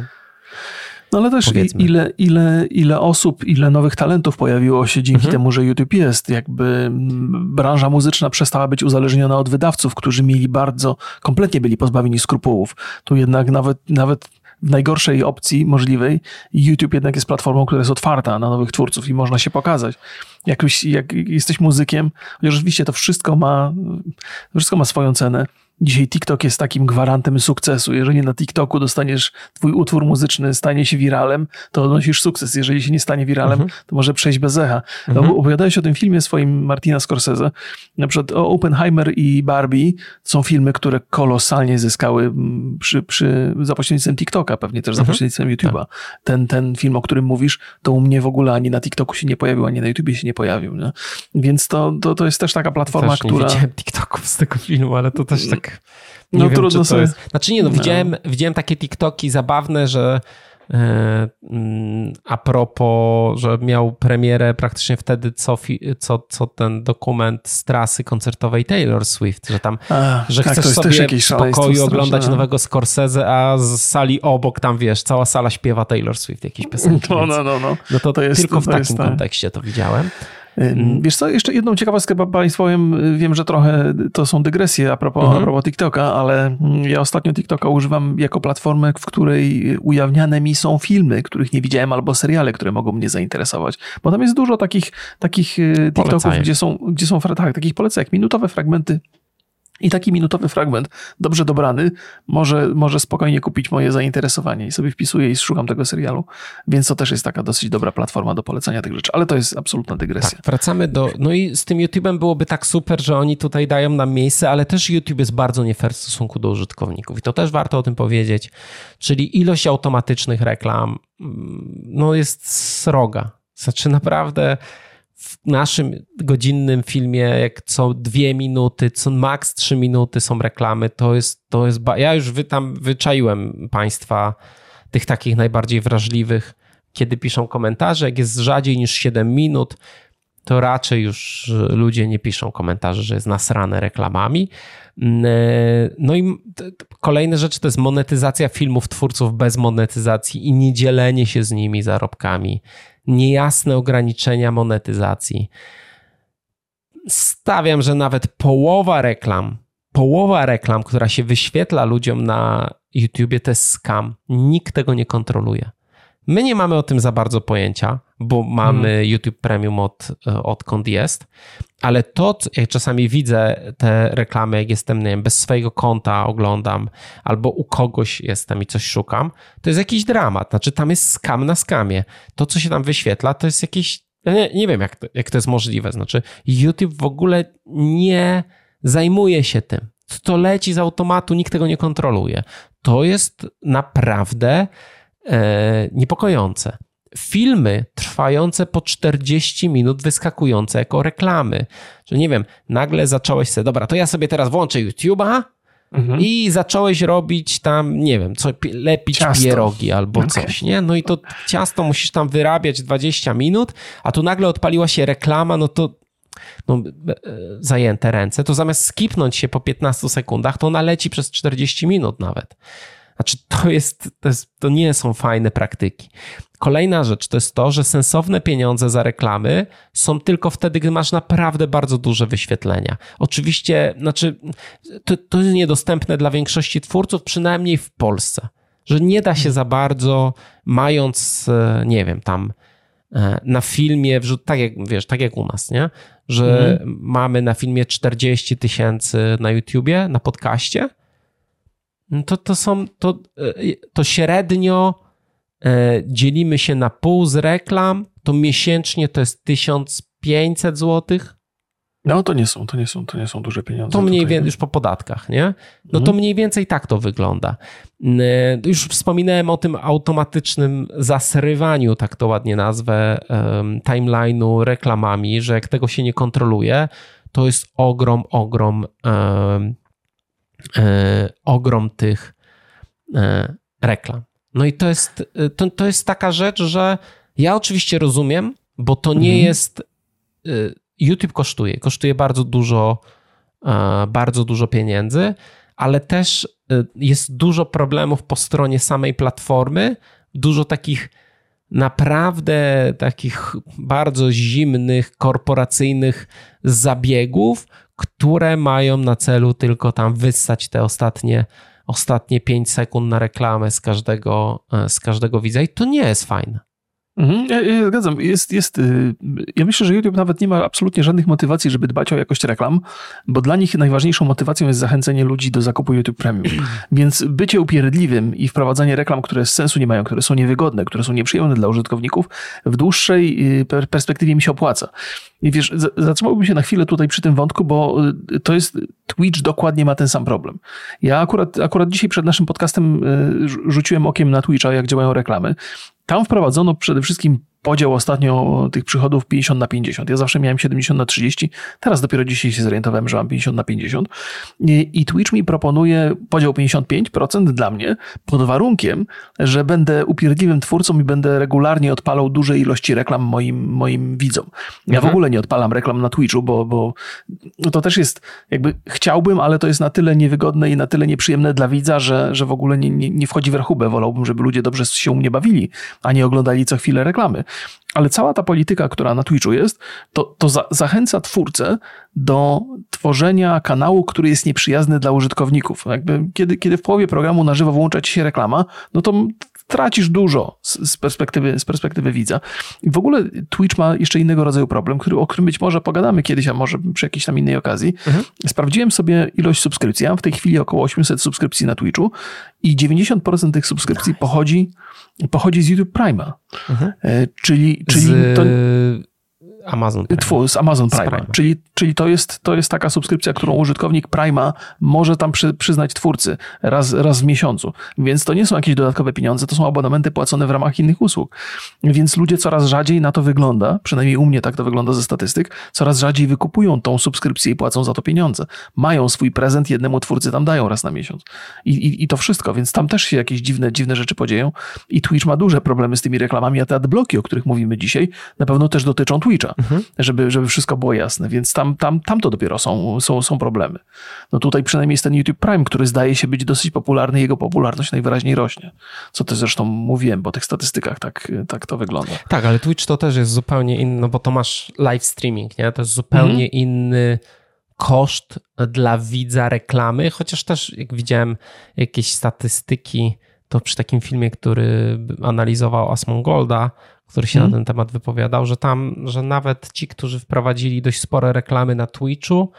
No ale też ile, ile, ile osób, ile nowych talentów pojawiło się dzięki mhm. temu, że YouTube jest. Jakby branża muzyczna przestała być uzależniona od wydawców, którzy mieli bardzo, kompletnie byli pozbawieni skrupułów. Tu jednak nawet, nawet w najgorszej opcji możliwej YouTube jednak jest platformą, która jest otwarta na nowych twórców i można się pokazać. Jak, jak jesteś muzykiem, chociaż oczywiście to wszystko ma, wszystko ma swoją cenę, Dzisiaj TikTok jest takim gwarantem sukcesu. Jeżeli na TikToku dostaniesz twój utwór muzyczny, stanie się wiralem, to odnosisz sukces. Jeżeli się nie stanie wiralem, mhm. to może przejść bez echa. Mhm. Opowiadałeś o tym filmie swoim Martina Scorsese. Na przykład Oppenheimer i Barbie są filmy, które kolosalnie zyskały mm, przy, przy, za pośrednictwem TikToka, pewnie też za mhm. pośrednictwem YouTube'a. Tak. Ten, ten film, o którym mówisz, to u mnie w ogóle ani na TikToku się nie pojawił, ani na YouTubie się nie pojawił. Nie? Więc to, to, to jest też taka platforma, też która... Nie widziałem TikToków z tego filmu, ale to też tak nie no wiem, trudno sobie. Jest... Znaczy nie, no, no. Widziałem, widziałem takie TikToki zabawne, że E, mm, a propos, że miał premierę praktycznie wtedy, co, co, co ten dokument z trasy koncertowej Taylor Swift, że tam, a, że tak, chcesz sobie w spokoju oglądać nowego Scorsese, a z sali obok tam, wiesz, cała sala śpiewa Taylor Swift jakieś piosenki. No, no, no, no. no to, to jest, tylko w takim tak. kontekście to widziałem. Mm. Wiesz co, jeszcze jedną ciekawostkę Państwu powiem. Wiem, że trochę to są dygresje a propos, mhm. a propos TikToka, ale mm, ja ostatnio TikToka używam jako platformę, w której ujawniane mi są filmy, których nie widziałem, albo seriale, które mogą mnie zainteresować. Bo tam jest dużo takich, takich y, TikToków, gdzie są, gdzie są tak, takich polecajek, minutowe fragmenty i taki minutowy fragment, dobrze dobrany, może, może spokojnie kupić moje zainteresowanie i sobie wpisuję i szukam tego serialu. Więc to też jest taka dosyć dobra platforma do polecania tych rzeczy, ale to jest absolutna dygresja. Tak, wracamy do. No i z tym YouTube'em byłoby tak super, że oni tutaj dają nam miejsce, ale też YouTube jest bardzo nie fair w stosunku do użytkowników i to też warto o tym powiedzieć. Czyli ilość automatycznych reklam mm, no jest sroga. Znaczy naprawdę naszym godzinnym filmie, jak co dwie minuty, co maks trzy minuty są reklamy, to jest, to jest, ja już wy, tam wyczaiłem państwa, tych takich najbardziej wrażliwych, kiedy piszą komentarze, jak jest rzadziej niż 7 minut, to raczej już ludzie nie piszą komentarzy, że jest nasrane reklamami. Mm, e, no i kolejna rzecz to jest monetyzacja filmów twórców bez monetyzacji i nie dzielenie się z nimi zarobkami niejasne ograniczenia monetyzacji. Stawiam, że nawet połowa reklam, połowa reklam, która się wyświetla ludziom na YouTubie, to jest scam. Nikt tego nie kontroluje. My nie mamy o tym za bardzo pojęcia, bo mamy hmm. YouTube Premium od, odkąd jest, ale to, jak czasami widzę te reklamy, jak jestem, nie wiem, bez swojego konta oglądam, albo u kogoś jestem i coś szukam, to jest jakiś dramat. Znaczy, tam jest skam na skamie. To, co się tam wyświetla, to jest jakieś. Ja nie, nie wiem, jak to, jak to jest możliwe. Znaczy, YouTube w ogóle nie zajmuje się tym. To leci z automatu, nikt tego nie kontroluje. To jest naprawdę e, niepokojące filmy trwające po 40 minut, wyskakujące jako reklamy. Że nie wiem, nagle zacząłeś sobie, dobra, to ja sobie teraz włączę YouTube'a mhm. i zacząłeś robić tam, nie wiem, co, lepić ciasto. pierogi albo okay. coś, nie? No i to ciasto musisz tam wyrabiać 20 minut, a tu nagle odpaliła się reklama, no to no, e, zajęte ręce, to zamiast skipnąć się po 15 sekundach, to ona leci przez 40 minut nawet. Znaczy, to jest, to jest, to nie są fajne praktyki. Kolejna rzecz to jest to, że sensowne pieniądze za reklamy są tylko wtedy, gdy masz naprawdę bardzo duże wyświetlenia. Oczywiście, znaczy, to, to jest niedostępne dla większości twórców, przynajmniej w Polsce, że nie da się za bardzo, mając, e, nie wiem, tam e, na filmie, tak jak wiesz, tak jak u nas, nie? Że mhm. mamy na filmie 40 tysięcy na YouTubie, na podcaście, to, to są, to, e, to średnio E, dzielimy się na pół z reklam, to miesięcznie to jest 1500 zł. No to nie są, to nie są, to nie są duże pieniądze. To mniej więcej już po podatkach, nie? No to mhm. mniej więcej tak to wygląda. E, już wspominałem o tym automatycznym zasrywaniu, tak to ładnie nazwę, timeline'u reklamami, że jak tego się nie kontroluje, to jest ogrom, ogrom, ogrom tych reklam. No i to jest, y, to, to jest taka rzecz, że ja oczywiście rozumiem, bo to nie mhm. jest. YouTube kosztuje, kosztuje bardzo dużo, e, bardzo dużo pieniędzy, ale też jest dużo problemów po stronie samej platformy, dużo takich naprawdę takich bardzo zimnych, korporacyjnych zabiegów, które mają na celu tylko tam wyssać te ostatnie ostatnie 5 sekund na reklamę z każdego, e, z każdego widza i to nie jest fajne. Mhm, ja, ja zgadzam. Jest, jest, y, ja myślę, że YouTube nawet nie ma absolutnie żadnych motywacji, żeby dbać o jakość reklam, bo dla nich najważniejszą motywacją jest zachęcenie ludzi do zakupu YouTube Premium. Więc bycie upierdliwym i wprowadzanie reklam, które sensu nie mają, które są niewygodne, które są nieprzyjemne dla użytkowników, w dłuższej y, perspektywie mi się opłaca. I wiesz, zatrzymałbym się na chwilę tutaj przy tym wątku, bo y, to jest, Twitch dokładnie ma ten sam problem. Ja akurat, akurat dzisiaj przed naszym podcastem rzuciłem okiem na Twitcha, jak działają reklamy tam wprowadzono przede wszystkim podział ostatnio tych przychodów 50 na 50. Ja zawsze miałem 70 na 30, teraz dopiero dzisiaj się zorientowałem, że mam 50 na 50. I, Twitch mi proponuje podział 55% dla mnie pod warunkiem, że będę upierdliwym twórcą i będę regularnie odpalał duże ilości reklam moim, moim widzom. Ja mhm. w ogóle nie odpalam reklam na Twitchu, bo, bo to też jest jakby chciałbym, ale to jest na tyle niewygodne i na tyle nieprzyjemne dla widza, że, że w ogóle nie, nie, nie wchodzi w rachubę. Wolałbym, żeby ludzie dobrze się u mnie bawili, a nie oglądali co chwilę reklamy. Ale cała ta polityka, która na Twitchu jest, to, to za, zachęca twórcę do tworzenia kanału, który jest nieprzyjazny dla użytkowników. Jakby kiedy, kiedy w połowie programu na żywo włącza ci się reklama, no to tracisz dużo z, z, perspektywy, z perspektywy widza. I w ogóle Twitch ma jeszcze innego rodzaju problem, który, o którym być może pogadamy kiedyś, a może przy jakiejś tam innej okazji. Mhm. Sprawdziłem sobie ilość subskrypcji. Ja mam w tej chwili około 800 subskrypcji na Twitchu i 90% tych subskrypcji nice. pochodzi, pochodzi z YouTube Prime'a. Mhm. E, czyli, czyli z... to Amazon Prime. Z Amazon Prime. Prime. Czyli, czyli to, jest, to jest taka subskrypcja, którą użytkownik Prime'a może tam przy, przyznać twórcy raz, raz w miesiącu. Więc to nie są jakieś dodatkowe pieniądze, to są abonamenty płacone w ramach innych usług. Więc ludzie coraz rzadziej na to wygląda, przynajmniej u mnie tak to wygląda ze statystyk, coraz rzadziej wykupują tą subskrypcję i płacą za to pieniądze. Mają swój prezent, jednemu twórcy tam dają raz na miesiąc. I, i, i to wszystko, więc tam też się jakieś dziwne, dziwne rzeczy podzieją. I Twitch ma duże problemy z tymi reklamami, a te adbloki, o których mówimy dzisiaj, na pewno też dotyczą Twitcha mhm. żeby, żeby wszystko było jasne. Więc tam, tam, tam to dopiero są, są, są problemy. No tutaj przynajmniej jest ten YouTube Prime, który zdaje się być dosyć popularny, jego popularność najwyraźniej rośnie. Co też zresztą mówiłem, bo w tych statystykach tak, tak to wygląda. Tak, ale Twitch to też jest zupełnie inny, no bo to masz live streaming, nie? To jest zupełnie mhm. inny koszt dla widza reklamy, chociaż też jak widziałem jakieś statystyki, to przy takim filmie, który analizował Asmongolda, który się hmm. na ten temat wypowiadał, że tam, że nawet ci, którzy wprowadzili dość spore reklamy na Twitchu,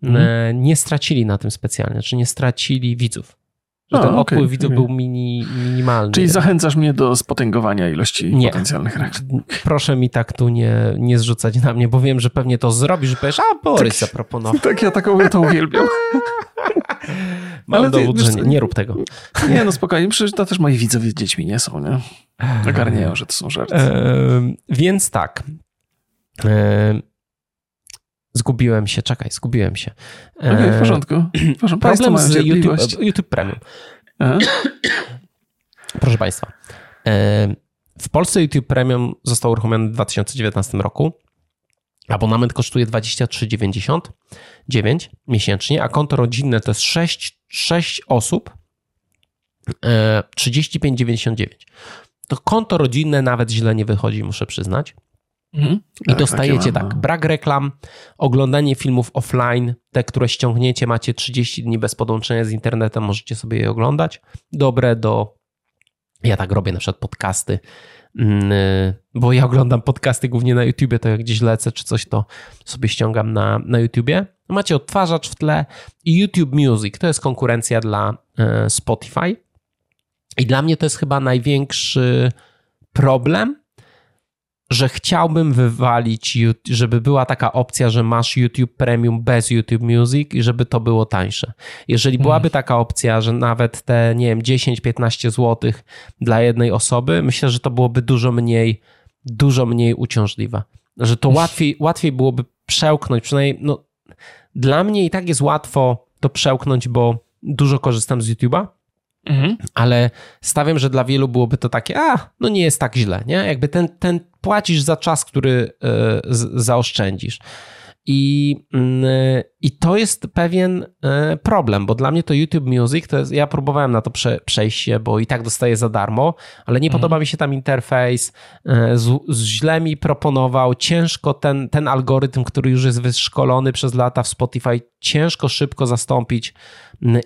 hmm. nie stracili na tym specjalnie, czy nie stracili widzów. Że A, ten okay, odpływ widzów okay. był mini, minimalny. Czyli zachęcasz mnie do spotęgowania ilości nie. potencjalnych reklam. Proszę mi tak tu nie, nie zrzucać na mnie, bo wiem, że pewnie to zrobisz, że powiesz, a Borys tak, zaproponował. Tak, ja taką to uwielbiam. Mam Ale dowód, ty, że nie, nie, rób tego. Nie, no spokojnie, przecież to też moi widzowie dziećmi nie są, nie? Ogarniają, że to są żarty. E, więc tak. E, zgubiłem się, czekaj, zgubiłem się. E, Okej, okay, w porządku. W porządku. Problem z YouTube, YouTube Premium. Aha. Proszę Państwa. E, w Polsce YouTube Premium został uruchomiony w 2019 roku. Abonament kosztuje 23,99 miesięcznie, a konto rodzinne to jest 6, 6 osób 35,99. E, to konto rodzinne nawet źle nie wychodzi, muszę przyznać. Mhm. I tak, dostajecie tak, no. brak reklam, oglądanie filmów offline, te, które ściągniecie, macie 30 dni bez podłączenia z internetem, możecie sobie je oglądać. Dobre do. Ja tak robię na przykład podcasty, bo ja oglądam podcasty głównie na YouTubie, to jak gdzieś lecę czy coś, to sobie ściągam na, na YouTubie. Macie odtwarzacz w tle i YouTube Music, to jest konkurencja dla e, Spotify. I dla mnie to jest chyba największy problem, że chciałbym wywalić, żeby była taka opcja, że masz YouTube Premium bez YouTube Music i żeby to było tańsze. Jeżeli byłaby hmm. taka opcja, że nawet te, nie wiem, 10-15 zł dla jednej osoby, myślę, że to byłoby dużo mniej, dużo mniej uciążliwe. Że to łatwiej, łatwiej byłoby przełknąć, przynajmniej no, dla mnie i tak jest łatwo to przełknąć, bo dużo korzystam z YouTube'a Mhm. Ale stawiam, że dla wielu byłoby to takie, a, no nie jest tak źle, nie? Jakby ten, ten płacisz za czas, który y, zaoszczędzisz. I, mm, I to jest pewien e, problem, bo dla mnie to YouTube Music, to jest, ja próbowałem na to prze, przejść się, bo i tak dostaję za darmo, ale nie mhm. podoba mi się tam interfejs, e, z, źle mi proponował, ciężko ten, ten algorytm, który już jest wyszkolony przez lata w Spotify, ciężko szybko zastąpić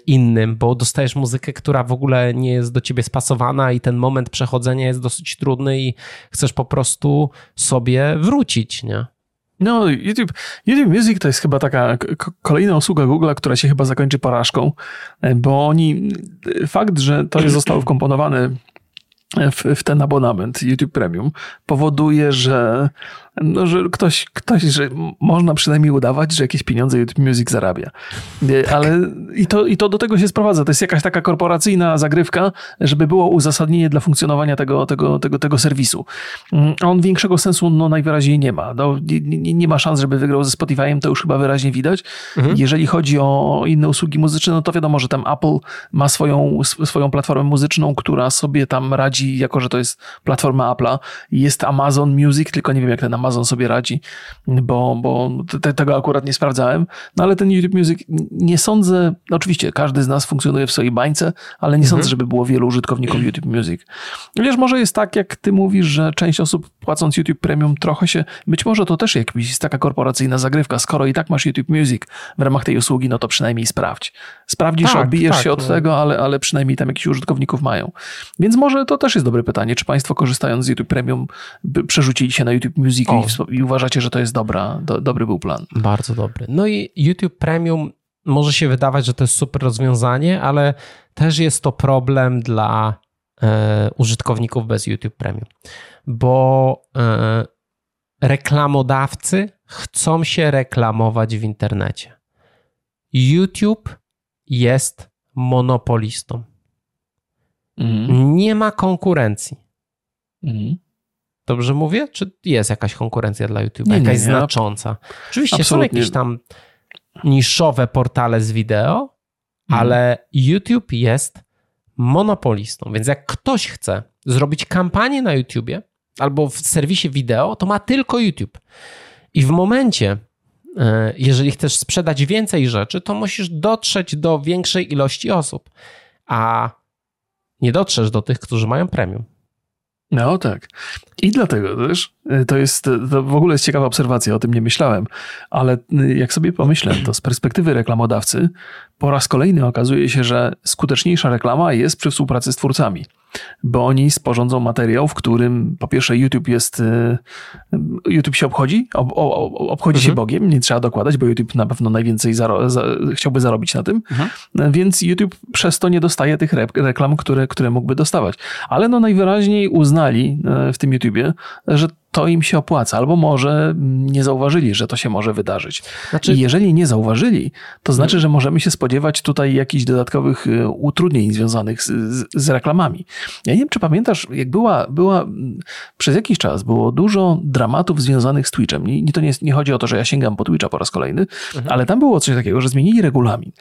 innym, bo dostajesz muzykę, która w ogóle nie jest do ciebie spasowana i ten moment przechodzenia jest dosyć trudny i chcesz po prostu sobie wrócić, nie? No, YouTube, YouTube Music to jest chyba taka kolejna usługa Google'a, która się chyba zakończy porażką, e, bo oni, fakt, że to zostało wkomponowane w, w ten abonament YouTube Premium powoduje, że no, że ktoś, ktoś, że można przynajmniej udawać, że jakieś pieniądze YouTube Music zarabia. Ale i to, i to do tego się sprowadza. To jest jakaś taka korporacyjna zagrywka, żeby było uzasadnienie dla funkcjonowania tego, tego, tego, tego serwisu. Mm, on większego sensu no, najwyraźniej nie ma. No, nie, nie ma szans, żeby wygrał ze Spotify'em, to już chyba wyraźnie widać. Mhm. Jeżeli chodzi o inne usługi muzyczne, no to wiadomo, że tam Apple ma swoją, swoją platformę muzyczną, która sobie tam radzi, jako że to jest platforma Apple'a. Jest Amazon Music, tylko nie wiem, jak ten Amazon Amazon sobie radzi, bo, bo te, tego akurat nie sprawdzałem. No ale ten YouTube Music nie sądzę, no oczywiście każdy z nas funkcjonuje w swojej bańce, ale nie mhm. sądzę, żeby było wielu użytkowników YouTube Music. Wiesz, może jest tak, jak ty mówisz, że część osób płacąc YouTube Premium trochę się, być może to też jakaś jest taka korporacyjna zagrywka, skoro i tak masz YouTube Music w ramach tej usługi, no to przynajmniej sprawdź. Sprawdzisz, tak, odbijesz tak, się od no. tego, ale, ale przynajmniej tam jakichś użytkowników mają. Więc może to też jest dobre pytanie, czy państwo korzystając z YouTube Premium przerzucili się na YouTube Music o, i uważacie, że to jest dobra, do, dobry był plan. Bardzo dobry. No i YouTube Premium może się wydawać, że to jest super rozwiązanie, ale też jest to problem dla e, użytkowników bez YouTube Premium, bo e, reklamodawcy chcą się reklamować w internecie. YouTube jest monopolistą. Mhm. Nie ma konkurencji. Mhm. Dobrze mówię? Czy jest jakaś konkurencja dla YouTube? Nie, jakaś nie, znacząca? Oczywiście Absolutnie. są jakieś tam niszowe portale z wideo, mhm. ale YouTube jest monopolistą. Więc jak ktoś chce zrobić kampanię na YouTubie albo w serwisie wideo, to ma tylko YouTube. I w momencie, jeżeli chcesz sprzedać więcej rzeczy, to musisz dotrzeć do większej ilości osób, a nie dotrzesz do tych, którzy mają premium. No tak. I dlatego też y, to jest, to w ogóle jest ciekawa obserwacja, o tym nie myślałem, ale y, jak sobie pomyślę, to z perspektywy reklamodawcy po raz kolejny okazuje się, że skuteczniejsza reklama jest przy współpracy z twórcami bo oni sporządzą materiał, w którym po pierwsze YouTube jest, y, YouTube się obchodzi, ob, ob, obchodzi mhm. się Bogiem, nie trzeba dokładać, bo YouTube na pewno najwięcej zaro, za, chciałby zarobić na tym, mhm. więc YouTube przez to nie dostaje tych reklam, które, które mógłby dostawać. Ale no najwyraźniej uznali e, w tym YouTubie, że to im się opłaca, albo może nie zauważyli, że to się może wydarzyć. Znaczy... I jeżeli nie zauważyli, to znaczy, że możemy się spodziewać tutaj jakichś dodatkowych y, utrudnień związanych z, z, z, reklamami. Ja nie wiem, czy pamiętasz, jak była, była przez jakiś czas było dużo dramatów związanych z Twitchem. I to nie, nie chodzi o to, że ja sięgam po Twitcha po raz kolejny, mhm. ale tam było coś takiego, że zmienili regulamin.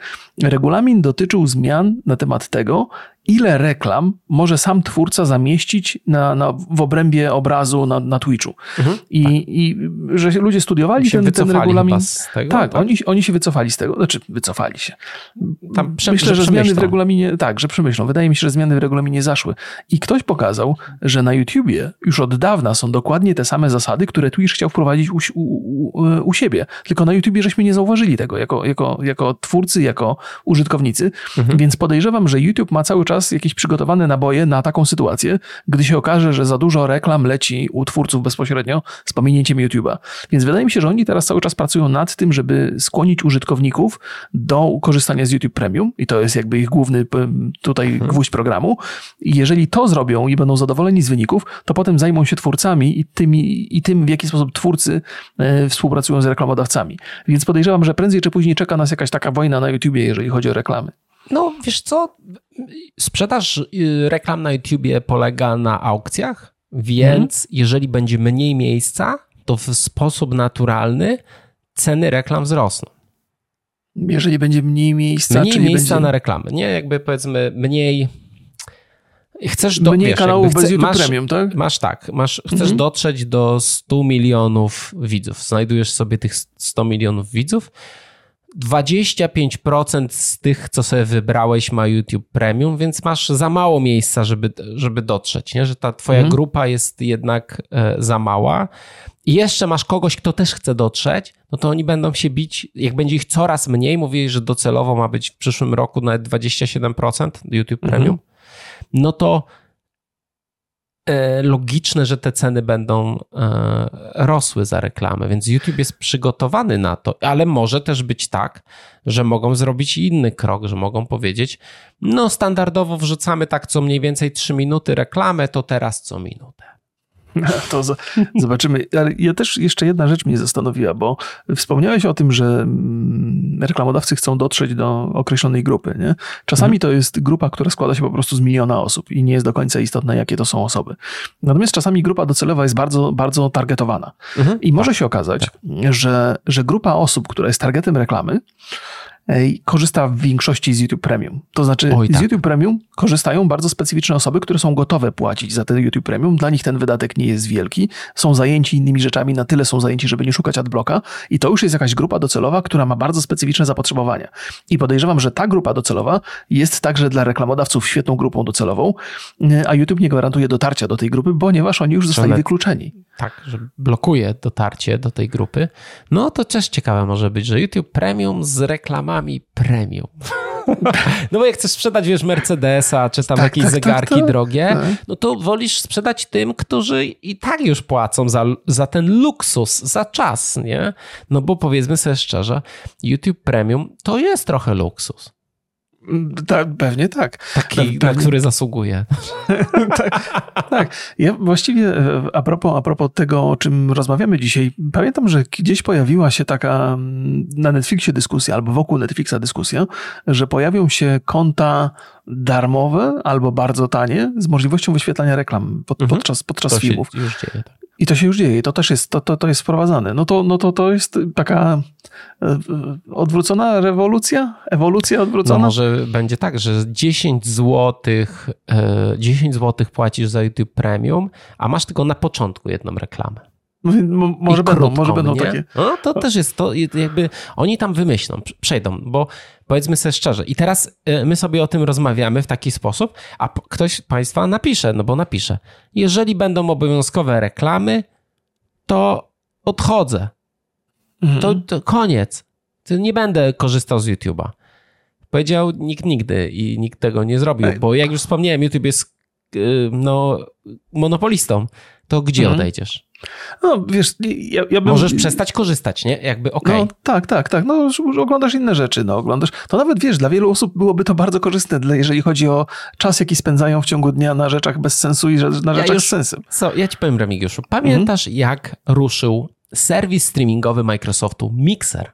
Regulamin dotyczył zmian na temat tego, ile reklam może sam twórca zamieścić na, na, w obrębie obrazu na, na Twitchu. Mhm, I, tak. I że ludzie studiowali ten, ten regulamin. Tego, tak, tak? Oni, oni się wycofali z tego. Znaczy, wycofali się. Tam Myślę, że, że zmiany w regulaminie, tak, że przemyślą. Wydaje mi się, że zmiany w regulaminie zaszły. I ktoś pokazał, że na YouTubie już od dawna są dokładnie te same zasady, które Twitch chciał wprowadzić u, u, u siebie. Tylko na YouTubie żeśmy nie zauważyli tego jako, jako, jako twórcy, jako użytkownicy. Mhm. Więc podejrzewam, że YouTube ma cały czas czas jakieś przygotowane naboje na taką sytuację, gdy się okaże, że za dużo reklam leci u twórców bezpośrednio z pominięciem YouTube'a. Więc wydaje mi się, że oni teraz cały czas pracują nad tym, żeby skłonić użytkowników do korzystania z YouTube Premium i to jest jakby ich główny tutaj mhm. gwóźdź programu. I jeżeli to zrobią i będą zadowoleni z wyników, to potem zajmą się twórcami i, tymi, i tym, w jaki sposób twórcy e, współpracują z reklamodawcami. Więc podejrzewam, że prędzej czy później czeka nas jakaś taka wojna na YouTubie, jeżeli chodzi o reklamy. No, wiesz co? Sprzedaż y, reklam na YouTubie polega na aukcjach, więc mhm. jeżeli będzie mniej miejsca, to w sposób naturalny ceny reklam wzrosną. Jeżeli będzie mniej miejsca, mniej miejsca będzie... na reklamy, nie? Jakby powiedzmy mniej. Chcesz do, Mniej wiesz, kanałów bez YouTube masz, Premium, tak? Masz tak, masz, chcesz mhm. dotrzeć do 100 milionów widzów. Znajdujesz sobie tych 100 milionów widzów 25% z tych, co sobie wybrałeś, ma YouTube Premium, więc masz za mało miejsca, żeby, żeby dotrzeć, nie? że ta twoja mhm. grupa jest jednak e, za mała. I jeszcze masz kogoś, kto też chce dotrzeć, no to oni będą się bić, jak będzie ich coraz mniej, mówili, że docelowo ma być w przyszłym roku nawet 27% YouTube mhm. Premium, mhm. no to logiczne, że te ceny będą e, rosły za reklamę, więc YouTube jest przygotowany na to, ale może też być tak, że mogą zrobić inny krok, że mogą powiedzieć, no standardowo wrzucamy tak co mniej więcej 3 minuty reklamę, to teraz co minutę. To zobaczymy. Ale ja też jeszcze jedna rzecz mnie zastanowiła, bo wspomniałeś o tym, że mm, reklamodawcy chcą dotrzeć do określonej grupy. Nie? Czasami mhm. to jest grupa, która składa się po prostu z miliona osób i nie jest do końca istotne, jakie to są osoby. Natomiast czasami grupa docelowa jest bardzo, bardzo targetowana. Mhm. I może tak, się okazać, tak. że, że grupa osób, która jest targetem reklamy, korzysta w większości z YouTube Premium. To znaczy, Oj, tak. z YouTube Premium korzystają bardzo specyficzne osoby, które są gotowe płacić za ten YouTube Premium. Dla nich ten wydatek nie jest wielki. Są zajęci innymi rzeczami, na tyle są zajęci, żeby nie szukać adblocka. I to już jest jakaś grupa docelowa, która ma bardzo specyficzne zapotrzebowania. I podejrzewam, że ta grupa docelowa jest także dla reklamodawców świetną grupą docelową, a YouTube nie gwarantuje dotarcia do tej grupy, ponieważ oni już zostali wykluczeni. Tak, że blokuje dotarcie do tej grupy. No to też ciekawe może być, że YouTube Premium z reklamami premium. No bo jak chcesz sprzedać, wiesz, Mercedesa, czy tam tak, jakieś tak, tak zegarki tak, drogie, tak. no to wolisz sprzedać tym, którzy i tak już płacą za, za ten luksus, za czas, nie? No bo powiedzmy sobie szczerze, YouTube Premium to jest trochę luksus. Tak, pewnie tak. Taki, pewnie. na który zasługuje. tak, tak. Ja właściwie e, a propos, a propos tego, o czym rozmawiamy dzisiaj, pamiętam, że gdzieś pojawiła się taka mm, na Netflixie dyskusja, albo wokół Netflixa dyskusja, że pojawią się konta darmowe albo bardzo tanie z możliwością wyświetlania reklam pod, mhm. podczas, podczas filmów. już dzieje, tak. I to się już dzieje, to też jest, to, to, to jest wprowadzane. No to, no to, to jest taka e, odwrócona rewolucja, ewolucja odwrócona. No może będzie tak, że 10 zł, 10 zł płacisz za YouTube Premium, a masz tylko na początku jedną reklamę. Może będą, krótką, może będą nie? takie. No to też jest to, jakby oni tam wymyślą, przejdą, bo powiedzmy sobie szczerze. I teraz y, my sobie o tym rozmawiamy w taki sposób, a ktoś z Państwa napisze, no bo napisze. Jeżeli będą obowiązkowe reklamy, to odchodzę. Mhm. To, to koniec. Nie będę korzystał z YouTube'a. Powiedział nikt nigdy i nikt tego nie zrobił, Ej. bo jak już wspomniałem, YouTube jest y, no, monopolistą. To gdzie mhm. odejdziesz? No, wiesz, ja, ja bym... Możesz przestać korzystać, nie? Jakby okej. Okay. No, tak, tak, tak. No, oglądasz inne rzeczy, no, oglądasz. To nawet, wiesz, dla wielu osób byłoby to bardzo korzystne, jeżeli chodzi o czas, jaki spędzają w ciągu dnia na rzeczach bez sensu i na rzeczach ja już, z sensem. Co, ja ci powiem, Remigiuszu, pamiętasz, mhm. jak ruszył serwis streamingowy Microsoftu Mixer?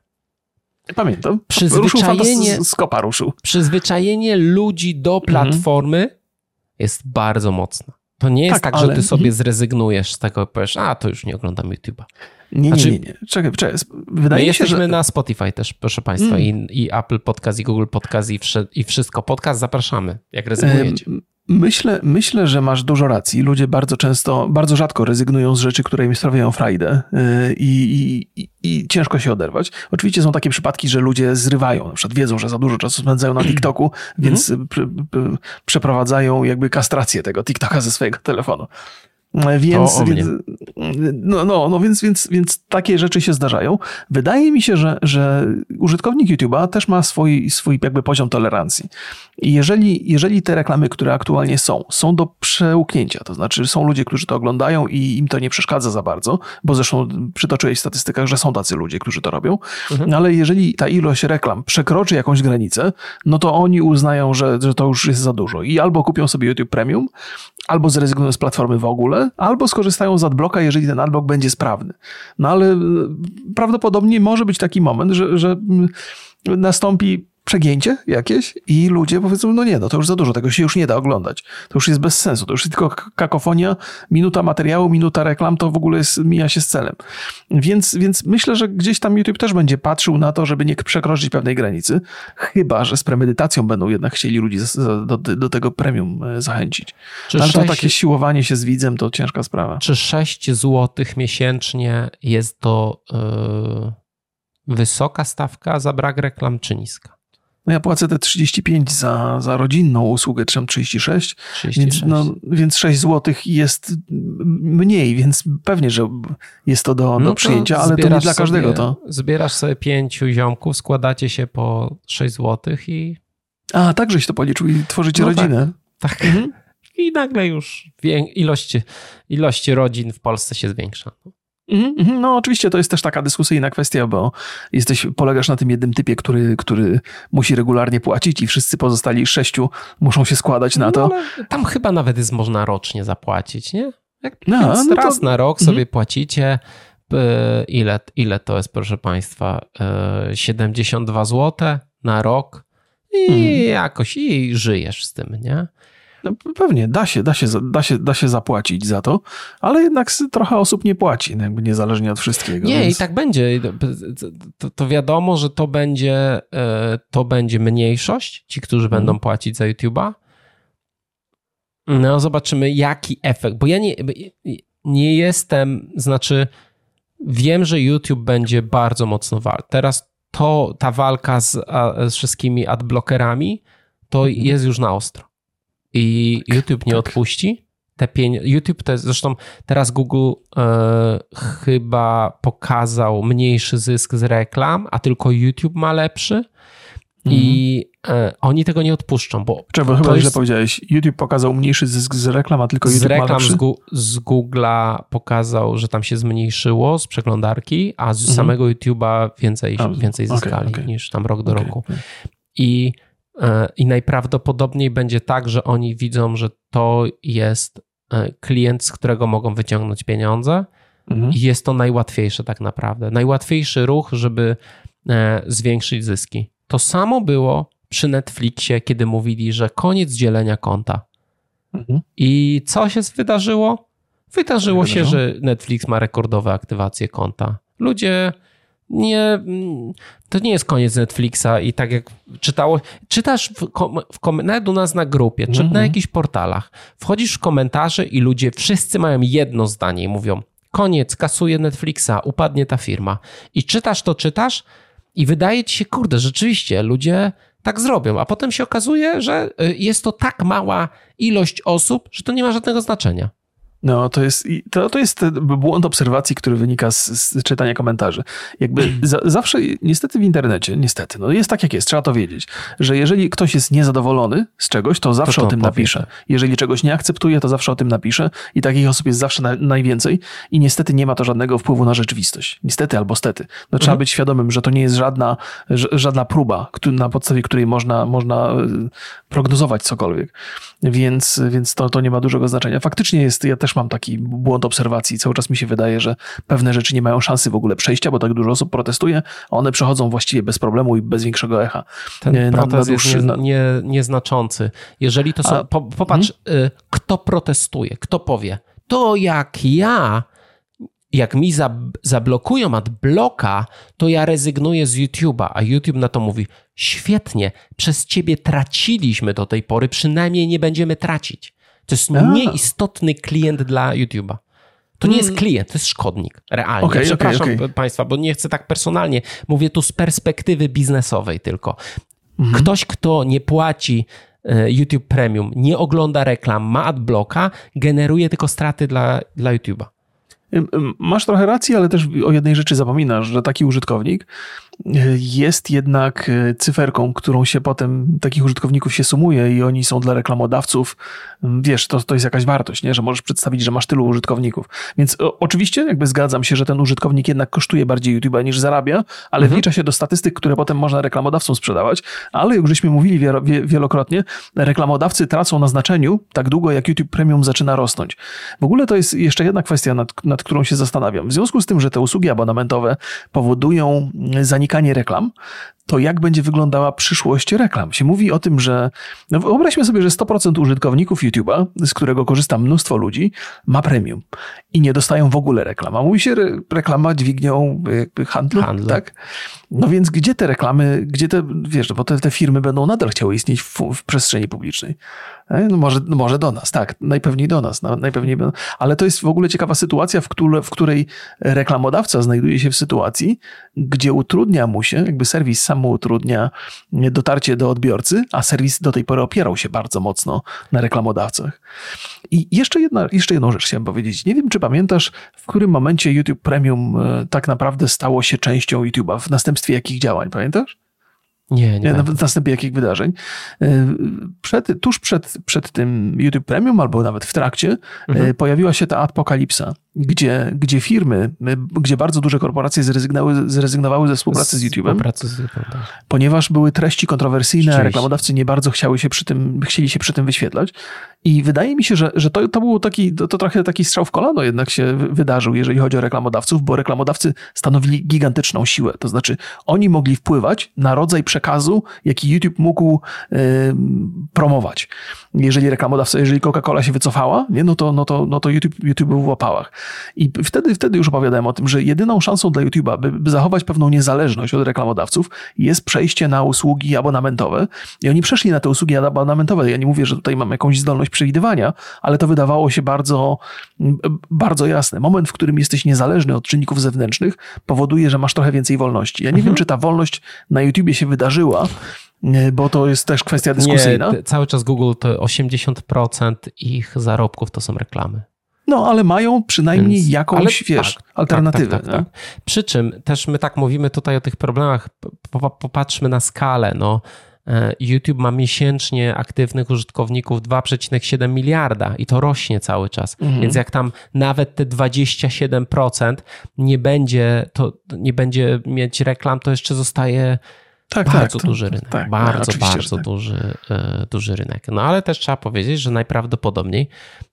Pamiętam. Przyzwyczajenie, ruszył, z, kopa ruszył. Przyzwyczajenie ludzi do mhm. platformy mhm. jest bardzo mocne. To nie jest tak, tak ale... że ty sobie mhm. zrezygnujesz z tego i powiesz, a to już nie oglądam YouTube'a. Nie, znaczy, nie, nie, Czekaj, czekaj. Wydaje my się, jesteśmy że... na Spotify też, proszę Państwa, mm. i, i Apple Podcast, i Google Podcast, i, wszy, i wszystko. Podcast zapraszamy, jak rezygnujecie. Myślę, myślę, że masz dużo racji. Ludzie bardzo często, bardzo rzadko rezygnują z rzeczy, które im sprawiają frajdę y, i, i, i, ciężko się oderwać. Oczywiście są takie przypadki, że ludzie zrywają, na przykład wiedzą, że za dużo czasu spędzają na TikToku, więc mm. przeprowadzają jakby kastrację tego TikToka ze swojego telefonu. Więc, więc, no, no, no więc, więc, więc takie rzeczy się zdarzają. Wydaje mi się, że, że użytkownik YouTube'a też ma swój, swój jakby poziom tolerancji. I jeżeli, jeżeli te reklamy, które aktualnie są, są do przełknięcia, to znaczy są ludzie, którzy to oglądają i im to nie przeszkadza za bardzo, bo zresztą przytoczyłeś w statystykach, że są tacy ludzie, którzy to robią, mhm. No, ale jeżeli ta ilość reklam przekroczy jakąś granicę, no to oni uznają, że, że to już jest za dużo i albo kupią sobie YouTube Premium, albo zrezygnują z platformy w ogóle, albo skorzystają z adblocka, jeżeli ten adblock będzie sprawny. No ale e, prawdopodobnie może być taki moment, że, że nastąpi przegięcie jakieś i ludzie powiedzą, no nie, no to już za dużo, tego się już nie da oglądać. To już jest bez sensu, to już jest tylko kakofonia, minuta materiału, minuta reklam, to w ogóle jest, mija się z celem. Więc, więc myślę, że gdzieś tam YouTube też będzie patrzył na to, żeby nie przekroczyć pewnej granicy, chyba, że z premedytacją będą jednak chcieli ludzi do, do tego premium e, zachęcić. Czy Ale 6, to takie siłowanie się z widzem to ciężka sprawa. Czy 6 zł miesięcznie jest to yy, wysoka stawka za brak reklam, czy niska? No ja płacę te 35 za, za rodzinną usługę, czy 36, 36. Więc, no, więc 6 zł jest mniej, więc pewnie, że jest to do, no do przyjęcia, ale to nie dla każdego sobie, to. Zbierasz sobie pięciu ziomków, składacie się po 6 zł i... A, tak żeś to policzył i tworzycie no rodzinę. Tak. tak. Mhm. i nagle już ilość, ilość rodzin w Polsce się zwiększa. Mhm, mhm. No oczywiście to jest też taka dyskusyjna kwestia, bo jesteś, polegasz na tym jednym typie, który, który musi regularnie płacić i wszyscy pozostali sześciu muszą się składać na to. No, tam chyba nawet jest można rocznie zapłacić, nie? Jak no, no raz to... na rok sobie mhm. płacicie, ile, ile to jest, proszę Państwa? 72 e, zł na rok i mhm. jakoś i żyjesz z tym, nie? No, pewnie, da się, da, się, da, się, da się zapłacić za to, ale jednak trochę osób nie płaci, no, jakby niezależnie od wszystkiego. Nie, więc... i tak będzie. To, to, wiadomo, że to będzie, e, to będzie mniejszość, ci, którzy hmm. będą płacić za YouTube'a. No, zobaczymy, jaki efekt, bo ja nie, nie jestem, znaczy wiem, że YouTube będzie bardzo mocno walczył. Teraz to, ta walka z, z wszystkimi adblockerami, to mhm. jest już na ostro i YouTube nie tak. odpuści. Te pieniądze, YouTube to jest, zresztą teraz Google e, chyba pokazał mniejszy zysk z reklam, a tylko YouTube ma lepszy. I mhm. e, oni tego nie odpuszczą, bo. Czego chyba jest... źle powiedziałeś. YouTube pokazał mniejszy zysk z reklam, a tylko YouTube reklam ma lepszy? Z, gu, z Google'a pokazał, że tam się zmniejszyło z przeglądarki, a z mhm. samego YouTube'a więcej, a, więcej zyskali okay, okay. niż tam rok do okay, roku. I I najprawdopodobniej będzie tak, że oni widzą, że to jest e, klient, z którego mogą wyciągnąć pieniądze. Mhm. I jest to najłatwiejsze tak naprawdę. Najłatwiejszy ruch, żeby e, zwiększyć zyski. To samo było przy Netflixie, kiedy mówili, że koniec dzielenia konta. Mhm. I co się wydarzyło? Wydarzyło się, że Netflix ma rekordowe aktywacje konta. Ludzie nie, to nie jest koniec Netflixa i tak jak czytało, czytasz w, w, nawet u nas na grupie, czy mm -hmm. na jakichś portalach, wchodzisz w komentarze i ludzie wszyscy mają jedno zdanie i mówią koniec, kasuje Netflixa, upadnie ta firma. I czytasz to, czytasz i wydaje ci się, kurde, rzeczywiście ludzie tak zrobią, a potem się okazuje, że y, jest to tak mała ilość osób, że to nie ma żadnego znaczenia. No, to jest, to, to jest błąd obserwacji, który wynika z, z czytania komentarzy. Jakby za, zawsze, niestety w internecie, niestety, no jest tak jak jest, trzeba to wiedzieć, że jeżeli ktoś jest niezadowolony z czegoś, to zawsze to o tym powie. napisze. Jeżeli czegoś nie akceptuje, to zawsze o tym napisze i takich osób jest zawsze na, najwięcej i niestety nie ma to żadnego wpływu na rzeczywistość. Niestety albo stety. No, trzeba mhm. być świadomym, że to nie jest żadna, żadna próba, na podstawie której można, można e, prognozować cokolwiek. Więc, więc to, to nie ma dużego znaczenia. Faktycznie jest, ja też mam taki błąd obserwacji. Cały czas mi się wydaje, że pewne rzeczy nie mają szansy w ogóle przejścia, bo tak dużo osób protestuje, a one przechodzą właściwie bez problemu i bez większego echa. Ten na, protest na dłuższy, jest nie, nie, nieznaczący. Jeżeli to są, a, po, popatrz, hmm? kto protestuje, kto powie, to jak ja jak mi zablokują adbloka, to ja rezygnuję z YouTube'a, a YouTube na to mówi: świetnie, przez ciebie traciliśmy do tej pory, przynajmniej nie będziemy tracić. To jest A. nieistotny klient dla YouTube'a. To nie jest mm. klient, to jest szkodnik, realnie. Okay, Przepraszam okay, okay. Państwa, bo nie chcę tak personalnie. Mówię tu z perspektywy biznesowej tylko. Mhm. Ktoś, kto nie płaci e, YouTube Premium, nie ogląda reklam, ma adblocka, generuje tylko straty dla, dla YouTube'a. Masz trochę racji, ale też o jednej rzeczy zapominasz, że taki użytkownik jest jednak e, cyferką, którą się potem takich użytkowników się sumuje i oni są dla reklamodawców, wiesz, to, to jest jakaś wartość, nie? że możesz przedstawić, że masz tylu użytkowników. Więc o, oczywiście jakby zgadzam się, że ten użytkownik jednak kosztuje bardziej YouTube'a niż zarabia, ale mhm. wlicza się do statystyk, które potem można reklamodawcom sprzedawać, ale jak żeśmy mówili wielokrotnie, reklamodawcy tracą na znaczeniu tak długo, jak YouTube Premium zaczyna rosnąć. W ogóle to jest jeszcze jedna kwestia, nad, nad którą się zastanawiam. W związku z tym, że te usługi abonamentowe powodują zanikanie zanikanie reklam, to jak będzie wyglądała przyszłość reklam? Się mówi o tym, że no wyobraźmy sobie, że 100% użytkowników YouTube'a, z którego korzysta mnóstwo ludzi, ma premium i nie dostają w ogóle reklam. A mówi się reklama dźwignią jakby handlu, handlu. tak? No więc gdzie te reklamy, gdzie te, wiesz, bo te, te firmy będą nadal chciały istnieć w, w przestrzeni publicznej. E, no może, może do nas, tak, najpewniej do nas, no, najpewniej, ale to jest w ogóle ciekawa sytuacja, w, które, w której reklamodawca znajduje się w sytuacji, gdzie utrudnia mu się, jakby serwis sam mu utrudnia dotarcie do odbiorcy, a serwis do tej pory opierał się bardzo mocno na reklamodawcach. I jeszcze, jedna, jeszcze jedną rzecz chciałem powiedzieć. Nie wiem, czy pamiętasz, w którym momencie YouTube Premium e, tak naprawdę stało się częścią YouTube'a, w następstwie jakich działań, pamiętasz? Nie, nie. na następie jakich wydarzeń. Przed, tuż przed, przed tym YouTube Premium, albo nawet w trakcie, mhm. pojawiła się ta apokalipsa, gdzie, gdzie firmy, gdzie bardzo duże korporacje zrezygnowały, zrezygnowały ze współpracy z, z YouTube'em, z tak. ponieważ były treści kontrowersyjne, a reklamodawcy nie bardzo chciały się przy tym, chcieli się przy tym wyświetlać. I wydaje mi się, że, że to, to był taki, to, to trochę taki strzał w kolano jednak się wydarzył, jeżeli chodzi o reklamodawców, bo reklamodawcy stanowili gigantyczną siłę. To znaczy, oni mogli wpływać na rodzaj przekazu, jaki YouTube mógł y, promować. Jeżeli reklamodawca, jeżeli Coca-Cola się wycofała, nie, no, to, no, to, no to YouTube, YouTube był w opałach. I wtedy, wtedy już opowiadałem o tym, że jedyną szansą dla YouTube'a, by, by zachować pewną niezależność od reklamodawców, jest przejście na usługi abonamentowe. I oni przeszli na te usługi abonamentowe. Ja nie mówię, że tutaj mam jakąś zdolność przewidywania, ale to wydawało się bardzo, bardzo jasne. Moment, w którym jesteś niezależny od czynników zewnętrznych, powoduje, że masz trochę więcej wolności. Ja nie mhm. wiem, czy ta wolność na YouTubie się wydarzyła, bo to jest też kwestia dyskusyjna. Nie, cały czas Google to 80% ich zarobków to są reklamy. No, ale mają przynajmniej Więc, jakąś, ale, wiesz, tak, tak alternatywę. Tak, tak, tak, Przy czym też my tak mówimy tutaj o tych problemach, popatrzmy na skalę. No, e, YouTube ma miesięcznie aktywnych użytkowników 2,7 miliarda i to rośnie cały czas. Mhm. Więc jak tam nawet te 27% nie będzie, to nie będzie mieć reklam, to jeszcze zostaje tak, bardzo tak, duży rynek. Tak, bardzo, no, bardzo tak. duży, e, duży rynek. No ale też trzeba powiedzieć, że najprawdopodobniej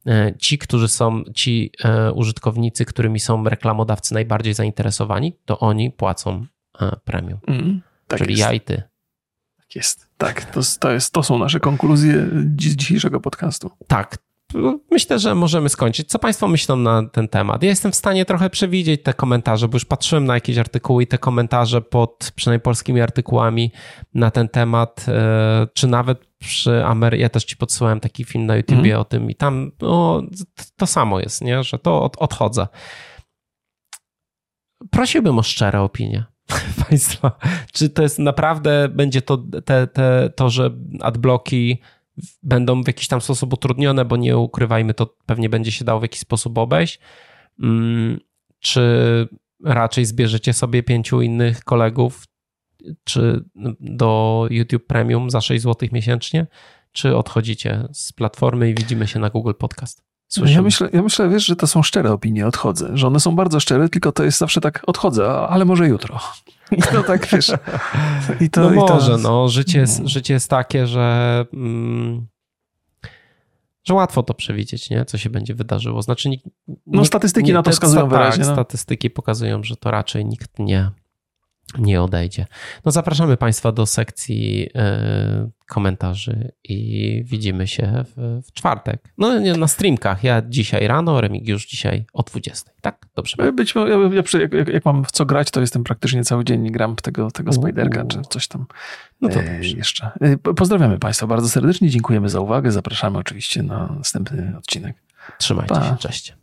e, ci, którzy są, ci e, użytkownicy, którymi są reklamodawcy najbardziej zainteresowani, to oni płacą premium. Mm, tak Czyli jest. ja i ty. Tak jest. Tak, to, to, jest, to są nasze konkluzje dzisiejszego podcastu. Tak, myślę, że możemy skończyć. Co Państwo myślą na ten temat? Ja jestem w stanie trochę przewidzieć te komentarze, bo już patrzyłem na jakieś artykuły i te komentarze pod przynajmniej polskimi artykułami na ten temat, e, czy nawet przy Amery... Ja też Ci podsyłałem taki film na YouTubie mm. o tym i tam no, to samo jest, nie? że to od, odchodzę. Prosiłbym o szczere opinie Państwa. Czy to jest naprawdę, będzie to, te, te, to że adblocki będą w jakiś tam sposób utrudnione, bo nie ukrywajmy, to pewnie będzie się dało w jakiś sposób obejść. Mm, czy raczej zbierzecie sobie pięciu innych kolegów, czy do YouTube Premium za 6 zł miesięcznie, czy odchodzicie z platformy i widzimy się na Google Podcast? Słyszymy. Ja myślę, ja myślę, wiesz, że to są szczere opinie, odchodzę. Że one są bardzo szczere, tylko to jest zawsze tak, odchodzę, ale może jutro. I to tak, wiesz. I to, no i to... może, no. Życie jest, no. życie jest takie, że... Mm, że łatwo to przewidzieć, nie? co się będzie wydarzyło. Znaczy, nikt, no, statystyki nie, na to wskazują tak, wyraźnie. no. Statystyki pokazują, że to raczej nikt nie, nie odejdzie. No zapraszamy Państwa do sekcji e, komentarzy i widzimy się w, w, czwartek. No nie, na streamkach. Ja dzisiaj rano, Remigiusz dzisiaj o 20. Tak? Dobrze. Być, ja, ja, jak, jak, mam w co grać, to jestem praktycznie cały dzień i gram w tego, tego Spiderka czy coś tam no to e, jeszcze. E, pozdrawiamy Państwa bardzo serdecznie, dziękujemy za uwagę. Zapraszamy oczywiście na następny odcinek. Trzymajcie pa. się, cześć.